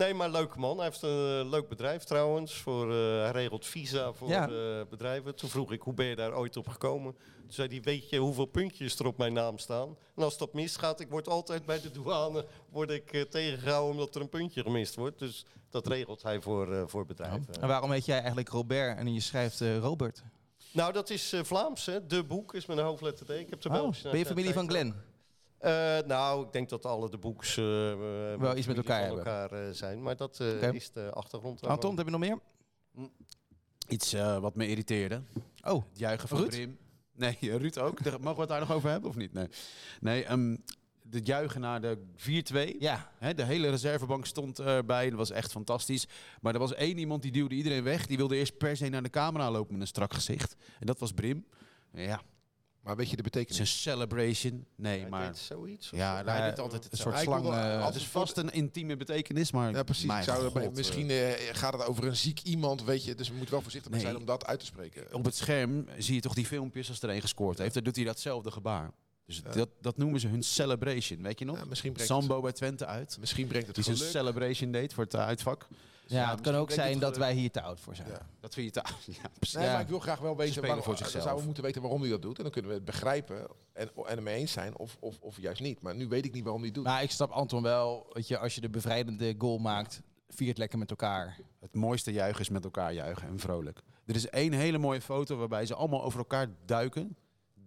Nee, maar leuke man. Hij heeft een eh, leuk bedrijf trouwens. Voor, eh, hij regelt visa voor Ja. eh, bedrijven. Toen vroeg ik, hoe ben je daar ooit op gekomen? Toen zei hij, weet je hoeveel puntjes er op mijn naam staan? En als dat misgaat, ik word altijd bij de douane word ik, eh, tegengehouden omdat er een puntje gemist wordt. Dus dat regelt hij voor, voor bedrijven. En waarom heet jij eigenlijk Robert en je schrijft Robert? Nou, dat is Vlaams, hè. De Boek is met een hoofdletter D. Ik heb de Oh, ben je familie van nationaliteit. Eh, nou, ik denk dat alle de boeks eh, Wel iets met elkaar van hebben. elkaar eh, zijn. Maar dat eh, is de achtergrond. Anton, heb je nog meer? iets eh, wat me irriteerde. Oh, Het juichen van Ruud? Brim. Nee, eh, Ruud ook. Mogen we het daar nog over hebben of niet? Nee, nee ehm, het juichen naar de 4-2. ja. Hè, de hele reservebank stond erbij. Dat was echt fantastisch. Maar er was één iemand die duwde iedereen weg. Die wilde eerst per se naar de camera lopen met een strak gezicht. En dat was Brim. Ja, Maar weet je de het is betekenis? een celebration. Nee, Hij maar... deed zoiets. Ja, hij deed altijd een het soort slang. eh, Het altijd is vast een intieme betekenis, maar... Ja, precies. Ik zou god, misschien eh, gaat het over een ziek iemand, weet je. Dus we moeten wel voorzichtig Nee. zijn om dat uit te spreken. Op het scherm zie je toch die filmpjes als er een gescoord heeft. Dan doet hij datzelfde gebaar. Dus dat, dat noemen ze hun celebration, weet je nog? Ja, misschien, brengt het, Sambo bij Twente uit. misschien brengt het Die zijn geluk. celebration deed voor het eh, uitvak. Ja, het kan ook zijn dat wij hier te oud voor zijn. Ja. Dat vind je te... Ja, precies. Nee, Ja. maar ik wil graag wel weten waarom voor we zichzelf. zouden moeten weten waarom hij dat doet. En dan kunnen we het begrijpen en, en ermee eens zijn of, of, of juist niet. Maar nu weet ik niet waarom hij het doet. Maar ik snap Anton wel, weet je, als je de bevrijdende goal maakt, viert lekker met elkaar. Het mooiste juichen is met elkaar juichen en vrolijk. Er is één hele mooie foto waarbij ze allemaal over elkaar duiken.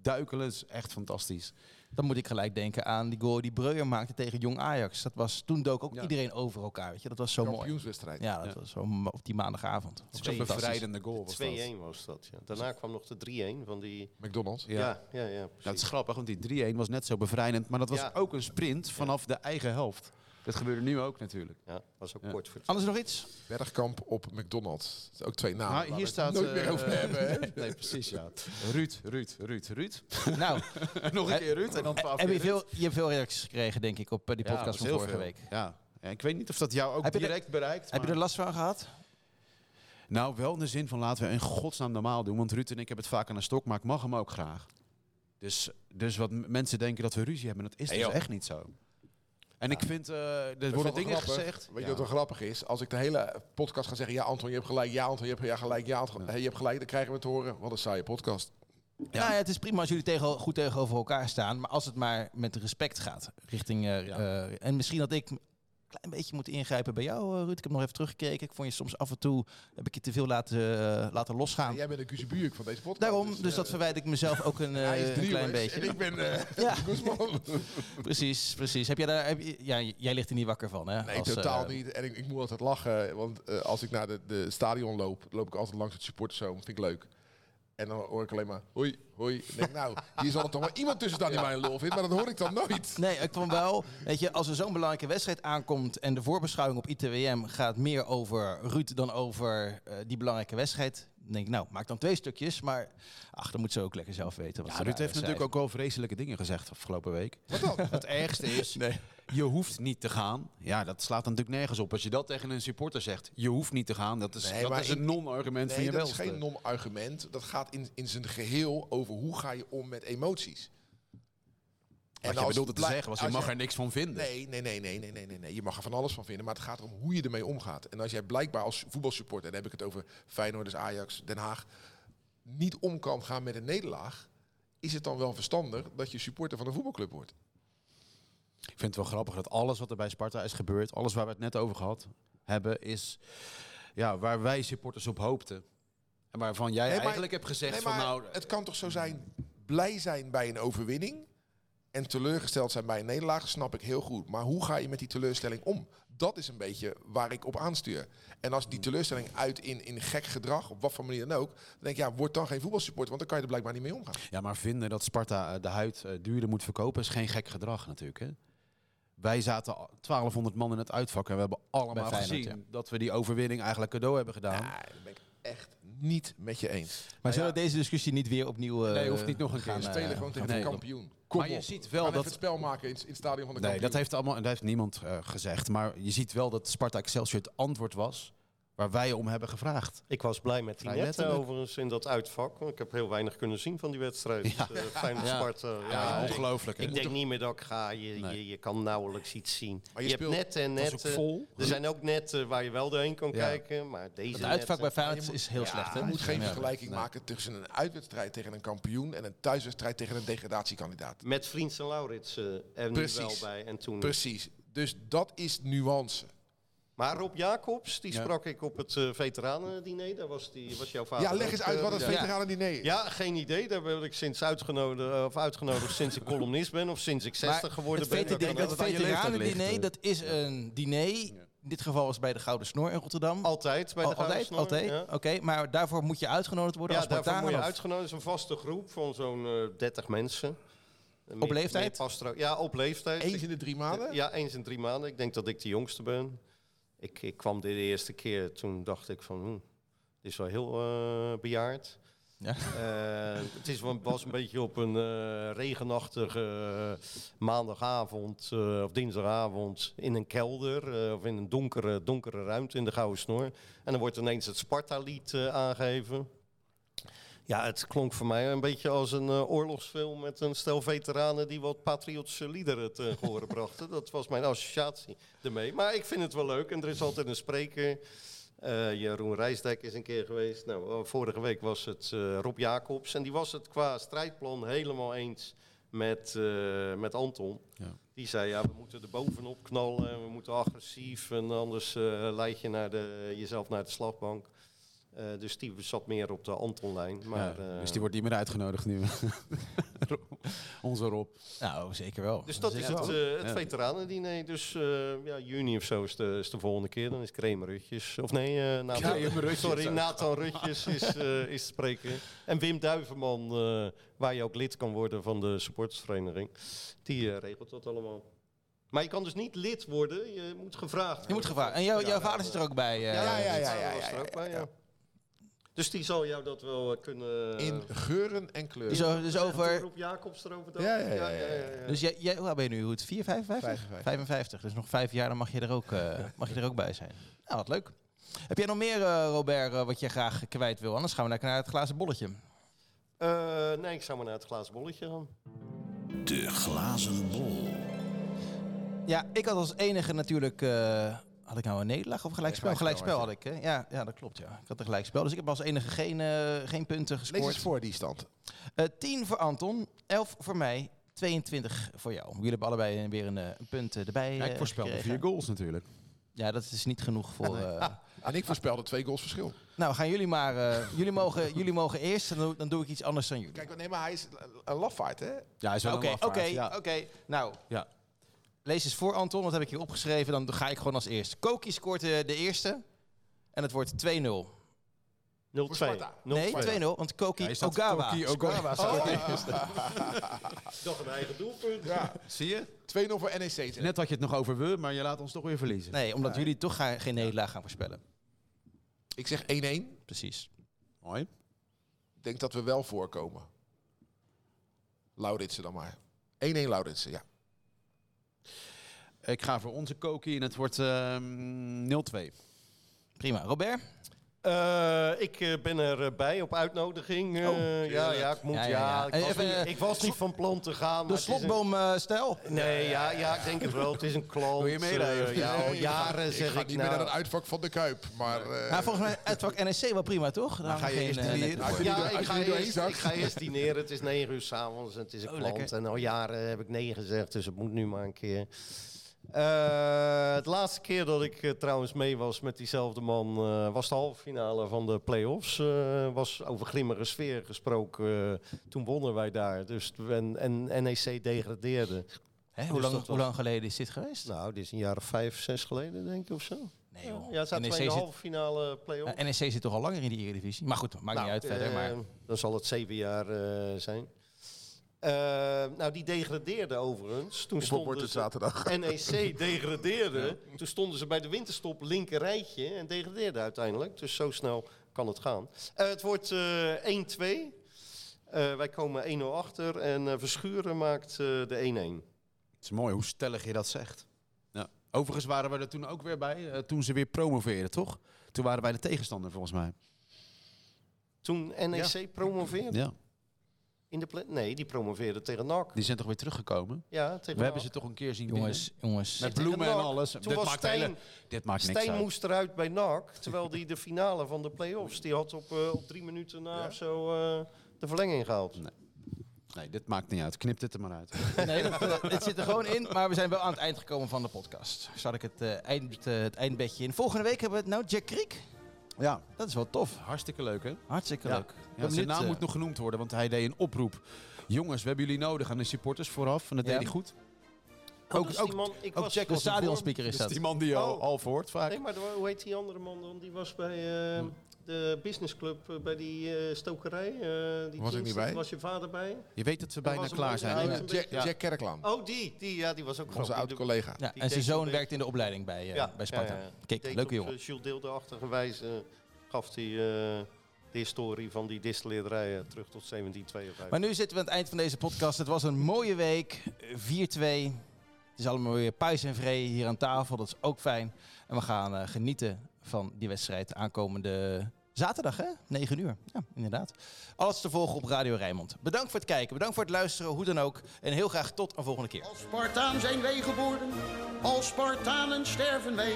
Duikelen is echt fantastisch. Dan moet ik gelijk denken aan die goal die Breuer maakte tegen Jong Ajax. Dat was, toen dook ook Ja. iedereen over elkaar, weet je. Dat was zo mooi. Kampioenswedstrijd. Ja, dat Ja. was zo op die maandagavond. Zo'n bevrijdende goal was dat. 2-1 was dat, ja. Daarna kwam nog de 3-1 van die... McDonald's. Ja. Ja, ja, Nou, precies. is grappig, want die 3-1 was net zo bevrijdend. Maar dat was Ja. ook een sprint vanaf de eigen helft. Dat gebeurde nu ook natuurlijk. Ja, was ook Ja. kort voor. Anders nog iets? Bergkamp op McDonald's. Dat ook twee namen. Waar hier staat... het nooit meer eh, over hebben. Hè? nee, precies, ja. Ruud, Ruud, Ruud, Ruud. nou, Nog een keer Ruud en dan twaalf heb je, veel, je hebt veel reacties gekregen, denk ik, op eh, die podcast van vorige veel. week. Ja. ja, ik weet niet of dat jou ook Heb er- direct bereikt. Heb je er last van gehad? Nou, wel in de zin van laten we in godsnaam normaal doen. Want Ruud en ik hebben het vaak aan de stok, maar ik mag hem ook graag. Dus, dus wat mensen denken dat we ruzie hebben, dat is Hey, dus echt niet zo. En ik vind, eh, er Dat worden dingen grappig. gezegd. Weet je wat wel grappig is? Als ik de hele podcast ga zeggen... Ja, Anton, je hebt gelijk. Ja, Anton, je hebt ja, gelijk. Ja, Anton, je hebt gelijk. Dan krijgen we te horen. Wat een saaie podcast. Ja. Nou ja, het is prima als jullie tegen, goed tegenover elkaar staan. Maar als het maar met respect gaat. Richting, eh, Ja. eh, en misschien dat ik klein beetje moet ingrijpen bij jou, eh, Ruud. Ik heb nog even teruggekeken. Ik vond je soms af en toe... heb ik je te veel laten, eh, laten losgaan. Jij bent een Kuzebuurk van deze podcast. Daarom, dus, eh, dat verwijt ik mezelf ook een, eh, klein beetje. En ik ben eh Ja. Precies, precies. Heb jij daar, heb je, ja, jij ligt er niet wakker van, hè? Nee, Als, totaal eh, niet. En ik, ik moet altijd lachen. Want eh, als ik naar de, de stadion loop... loop ik altijd langs het supporterzoom. Vind ik leuk. En dan hoor ik alleen maar... Hoi, hoi. En denk nou, hier zal er toch wel iemand tussen staan die mij een lul vindt. Maar dat hoor ik dan nooit. Nee, ik vond wel, weet je, als er zo'n belangrijke wedstrijd aankomt en de voorbeschouwing op ITWM gaat meer over Ruud dan over eh, die belangrijke wedstrijd, denk ik, nou, maak dan twee stukjes, maar ach, dan moet ze ook lekker zelf weten. Wat Ja, ze Ruud heeft natuurlijk ook wel vreselijke dingen gezegd afgelopen week. Wat dan? Het ergste is, Nee. je hoeft niet te gaan. Ja, dat slaat natuurlijk nergens op. Als je dat tegen een supporter zegt, je hoeft niet te gaan, dat is, Nee, dat is een non-argument van Nee, je dat is geen non-argument. Dat gaat in, in zijn geheel over hoe ga je om met emoties. Wat je bedoelde te zeggen was, je mag er niks van vinden. Nee, nee, nee, nee, nee, nee, nee, nee. Je mag er van alles van vinden, maar het gaat om hoe je ermee omgaat. En als jij blijkbaar als voetbalsupporter, en dan heb ik het over Feyenoorders, Ajax, Den Haag, niet om kan gaan met een nederlaag, is het dan wel verstandig dat je supporter van een voetbalclub wordt? Ik vind het wel grappig dat alles wat er bij Sparta is gebeurd, alles waar we het net over gehad hebben, is ja, waar wij supporters op hoopten. En waarvan jij Nee, maar- eigenlijk hebt gezegd Nee, van nou, het kan toch zo zijn, blij zijn bij een overwinning en teleurgesteld zijn bij een nederlaag, snap ik heel goed. Maar hoe ga je met die teleurstelling om? Dat is een beetje waar ik op aanstuur. En als die teleurstelling uit in, in gek gedrag, op wat voor manier dan ook, dan denk ik, ja, word dan geen voetbalsupporter, want dan kan je er blijkbaar niet mee omgaan. Ja, maar vinden dat Sparta eh, de huid eh, duurder moet verkopen is geen gek gedrag natuurlijk. Hè? Wij zaten al 1200 man in het uitvak en we hebben allemaal gezien dat we die overwinning eigenlijk cadeau hebben gedaan. Ja, dat ben ik echt niet met je eens. Maar zullen we deze discussie niet weer opnieuw... eh, Nee, hoeft niet nog een keer. gaan, We eh, spelen gewoon tegen nee. de kampioen. Kom Maar je op. ziet wel dat- het spel maken in, in het stadion van de Nee, kampioen. dat heeft, allemaal, dat heeft niemand eh, gezegd. Maar je ziet wel dat Sparta Excelsior het antwoord was waar wij om hebben gevraagd. Ik was blij met die Vrij netten letterlijk. overigens in dat uitvak. want Ik heb heel weinig kunnen zien van die wedstrijd. Ja. Ja. Feyenoord Ja. Sparta. Ja, Ja, ongelooflijk. Ik denk niet meer dat ik ga. Je, Nee. je, je kan nauwelijks iets zien. Maar je, je hebt netten en netten. ook vol. Er zijn ook netten waar je wel doorheen kan Ja. kijken. Maar deze Het uitvak bij Feyenoord is heel Ja, slecht, hè? Je moet geen vergelijking Nee. maken tussen een uitwedstrijd tegen een kampioen en een thuiswedstrijd tegen een degradatiekandidaat. Met Vriends en Laurits eh, er nu wel bij. En toen Precies. Dus dat is nuance. Maar Rob Jacobs, die Ja. sprak ik op het eh veteranendiner. Daar was, die, was jouw vader Ja, leg eens uit eh, wat het ja. veteranendiner is. Ja, geen idee. Daar ben ik sinds uitgenodigd, of uitgenodigd sinds ik columnist ben. Of sinds ik 60 Maar geworden het ben. Dat het je veteranendiner, ligt, dat is een diner. In dit geval was het bij de Gouden Snor in Rotterdam. Altijd bij de Al- altijd, Gouden Snor, altijd. ja. Oké, maar daarvoor moet je uitgenodigd worden Ja, als daarvoor Spartaan. word je of- uitgenodigd. Het is een vaste groep van zo'n eh 30 mensen. Eh, meer- leeftijd? ja, op leeftijd. Eens in de drie maanden? Ja, eens in drie maanden. Ik denk dat ik de jongste ben. Ik, ik kwam dit de eerste keer, toen dacht ik van, hm, dit is wel heel eh, bejaard. Ja. Eh, het is, was een beetje op een eh, regenachtige maandagavond of dinsdagavond in een kelder of in een donkere, donkere ruimte in de Gouden Snor. En dan wordt ineens het Sparta-lied aangegeven. Ja, het klonk voor mij een beetje als een eh, oorlogsfilm met een stel veteranen die wat patriotische liederen te horen brachten. Dat was mijn associatie ermee. Maar ik vind het wel leuk en er is altijd een spreker. Eh, Jeroen Rijsdijk is een keer geweest. Nou, eh, vorige week was het eh, Rob Jacobs en die was het qua strijdplan helemaal eens met, eh, met Anton. Ja. Die zei, ja, we moeten er bovenop knallen en we moeten agressief en anders eh, leid je naar de, jezelf naar de slagbank. Eh, dus die zat meer op de Anton-lijn. Maar, Ja, eh, dus die wordt niet meer uitgenodigd nu. Onze Rob. Nou, zeker wel. dus dat is het, eh het Ja. veteranendiner. Dus eh, ja, juni of zo is de, is de volgende keer. Dan is Kramer Rutjes. Of nee, eh Nathan, Rutjes. sorry, Nathan Rutjes is, eh is te spreken. En Wim Duiverman, eh, waar je ook lid kan worden van de supportersvereniging. Die eh, regelt dat allemaal. Maar je kan dus niet lid worden, je moet gevraagd Je moet worden. gevraagd. En jouw, Ja, jouw nou, vader zit er ook bij. eh, Ja, ja, ja, ja, ja. Dus die zal jou dat wel eh, kunnen... In geuren en kleuren. Dus, dus over... Rob Jacobs erover Ja, ja, ja, ja, ja. Dus jij, jij, hoe oud ben je nu? Hoed? 4, 55? 55. 55. Dus nog vijf jaar, dan mag je er ook, eh, mag je er ook bij zijn. Nou, wat leuk. Heb jij nog meer, eh, Robert, eh, wat je graag kwijt wil? Anders gaan we lekker naar het glazen bolletje. Eh, nee, ik zou maar naar het glazen bolletje gaan. De glazen bol. Ja, ik had als enige natuurlijk... eh, had ik nou een nederlaag of gelijkspel? Gelijkspel gelijkspel had ik, hè? Ja, ja, dat klopt, ja. Ik had een gelijkspel. Dus ik heb als enige geen, eh, geen punten Lees gescoord. eens voor die stand. Eh 10 voor Anton, 11 voor mij, 22 voor jou. Jullie hebben allebei weer een, eh, een punt eh, erbij Ja, ik eh, voorspelde gekregen. vier goals natuurlijk. Ja, dat is niet genoeg voor... eh, En ik voorspelde twee goals verschil. Nou, gaan jullie maar. eh, jullie, mogen, jullie mogen eerst en dan, dan doe ik iets anders dan jullie. Kijk, nee, maar hij is een lafaard, hè? Ja, hij is wel Oké, een lafaard, oké, ja. oké. Nou, Ja. Lees eens voor Anton, wat heb ik hier opgeschreven? Dan ga ik gewoon als eerste. Koki scoort eh, de eerste en het wordt 2-0. 0-2. Sparta. 0-2. Nee, 2-0, want Koki Ja, Ogawa. Koki Ogawa scoort de Oh. eerste. Nog een eigen doelpunt. Ja. Zie je? 2-0 voor NEC. Net had je het nog over we, maar je laat ons toch weer verliezen. Nee, omdat jullie toch ga- geen nederlaag gaan voorspellen. Ik zeg 1-1. Precies. Mooi. Ik denk dat we wel voorkomen. Lauritsen dan maar. 1-1 Lauritsen, ja. Ik ga voor onze Koki en het wordt ehm 0-2. Prima. Robert? Eh, ik eh, ben erbij op uitnodiging. eh, Oh, ja, ja, ik moet. Ja, Ja, ja, ja. Ik, was niet, eh, ik was niet van plan te gaan. De maar is een- slotboomstijl? Nee, ja, ja, ik denk het wel. Het is een klant. Wil je meerijden? eh, ja, al ik jaren ik zeg ga ik niet nou, meer naar het uitvak van de Kuip. Maar eh, Nou, volgens mij het vak NEC wel prima, toch? Daar ga je geen, eerst eh, dineren? Ja, ik ga, eerst, ik ga eerst dineren. Het is negen uur s'avonds en het is een Oh, klant. lekker. En al jaren heb ik nee gezegd, dus het moet nu maar een keer. Eh, het laatste keer dat ik eh, trouwens mee was met diezelfde man eh, was de halve finale van de play-offs. Was over grimmige sfeer gesproken. Toen wonnen wij daar. Dus, en, en NEC degradeerde. Hè, hoe, Dus lang, dat hoe lang geleden is dit geweest? Nou, dit is een jaar of vijf, zes geleden denk ik of zo. Nee joh. Ja, zaten NEC in de halve finale play-offs. Ja, NEC zit toch al langer in die Eredivisie? Maar goed, maakt Nou, niet uit verder. Maar Dan zal het zeven jaar zijn. Eh, nou, die degradeerde overigens. Toen hoeveel wordt stonden het ze, zaterdag? NEC degradeerde. Toen stonden ze bij de winterstop linker rijtje en degradeerde uiteindelijk. Dus zo snel kan het gaan. Eh, het wordt eh 1-2. Eh, wij komen 1-0 achter en eh, Verschuren maakt eh, de 1-1. Het is mooi hoe stellig je dat zegt. Ja. Overigens waren we er toen ook weer bij, eh, toen ze weer promoveerden, toch? Toen waren wij de tegenstander volgens mij. Toen NEC promoveerde Ja. In de play- Nee, die promoveerde tegen NAC. Die zijn toch weer teruggekomen? Ja, tegen We NAC. hebben ze toch een keer zien jongens, jongens. Met bloemen en alles. Toen Dit was maakt, Stijn- hele, dit maakt niks Stijn uit. moest eruit bij NAC, terwijl hij de finale van de play-offs, die had op, eh, op drie minuten na Ja? of zo eh, de verlenging gehaald. Nee, dit maakt niet uit. Knip dit er maar uit. Nee, dat, eh, het zit er gewoon in, maar we zijn wel aan het eind gekomen van de podcast. Zal ik het, eh, eind, het eindbedje in. Volgende week hebben we het nou Jack Kriek. Ja, Dat is wel tof. hartstikke leuk hè? Hartstikke Ja. leuk. Ja, zijn naam eh, moet nog genoemd worden, want hij deed een oproep. Jongens, we hebben jullie nodig aan de supporters vooraf. En dat Ja. deed hij goed. Oh, Ook- dus ook- die man, ik Ook was Jack, de was ervoor. stadionspeaker is Dus dat. die man die al, Oh. al voort vaak. Nee, maar de- hoe heet die andere man dan? Die was bij eh, de businessclub, eh, bij die eh, stokerij. eh, die Was ik niet bij? Was je vader bij? Je weet dat we Dat bijna klaar zijn. ja. Jack, Ja. Jack Kerklaan. Oh, die, die, ja, die was ook Onze oud-collega. Ja, en zijn zoon werkt in de opleiding bij, eh, bij Sparta. ja, ja. Kijk, leuke jongen. Jules Deelde-achtige wijze gaf hij eh, de historie van die distilleerderijen terug tot 1752. Maar nu zitten we aan het eind van deze podcast. Het was een mooie week. eh, 4-2. Het is allemaal weer puis en vree hier aan tafel. Dat is ook fijn. En we gaan eh, genieten van die wedstrijd aankomende Zaterdag, hè? 9 uur. Ja, inderdaad. Alles te volgen op Radio Rijnmond. Bedankt voor het kijken, bedankt voor het luisteren, hoe dan ook. En heel graag tot een volgende keer. Als Spartaan zijn wij geboren, als Spartanen sterven wij.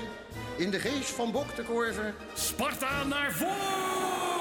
In de geest van Bok de Korver Sparta naar voren!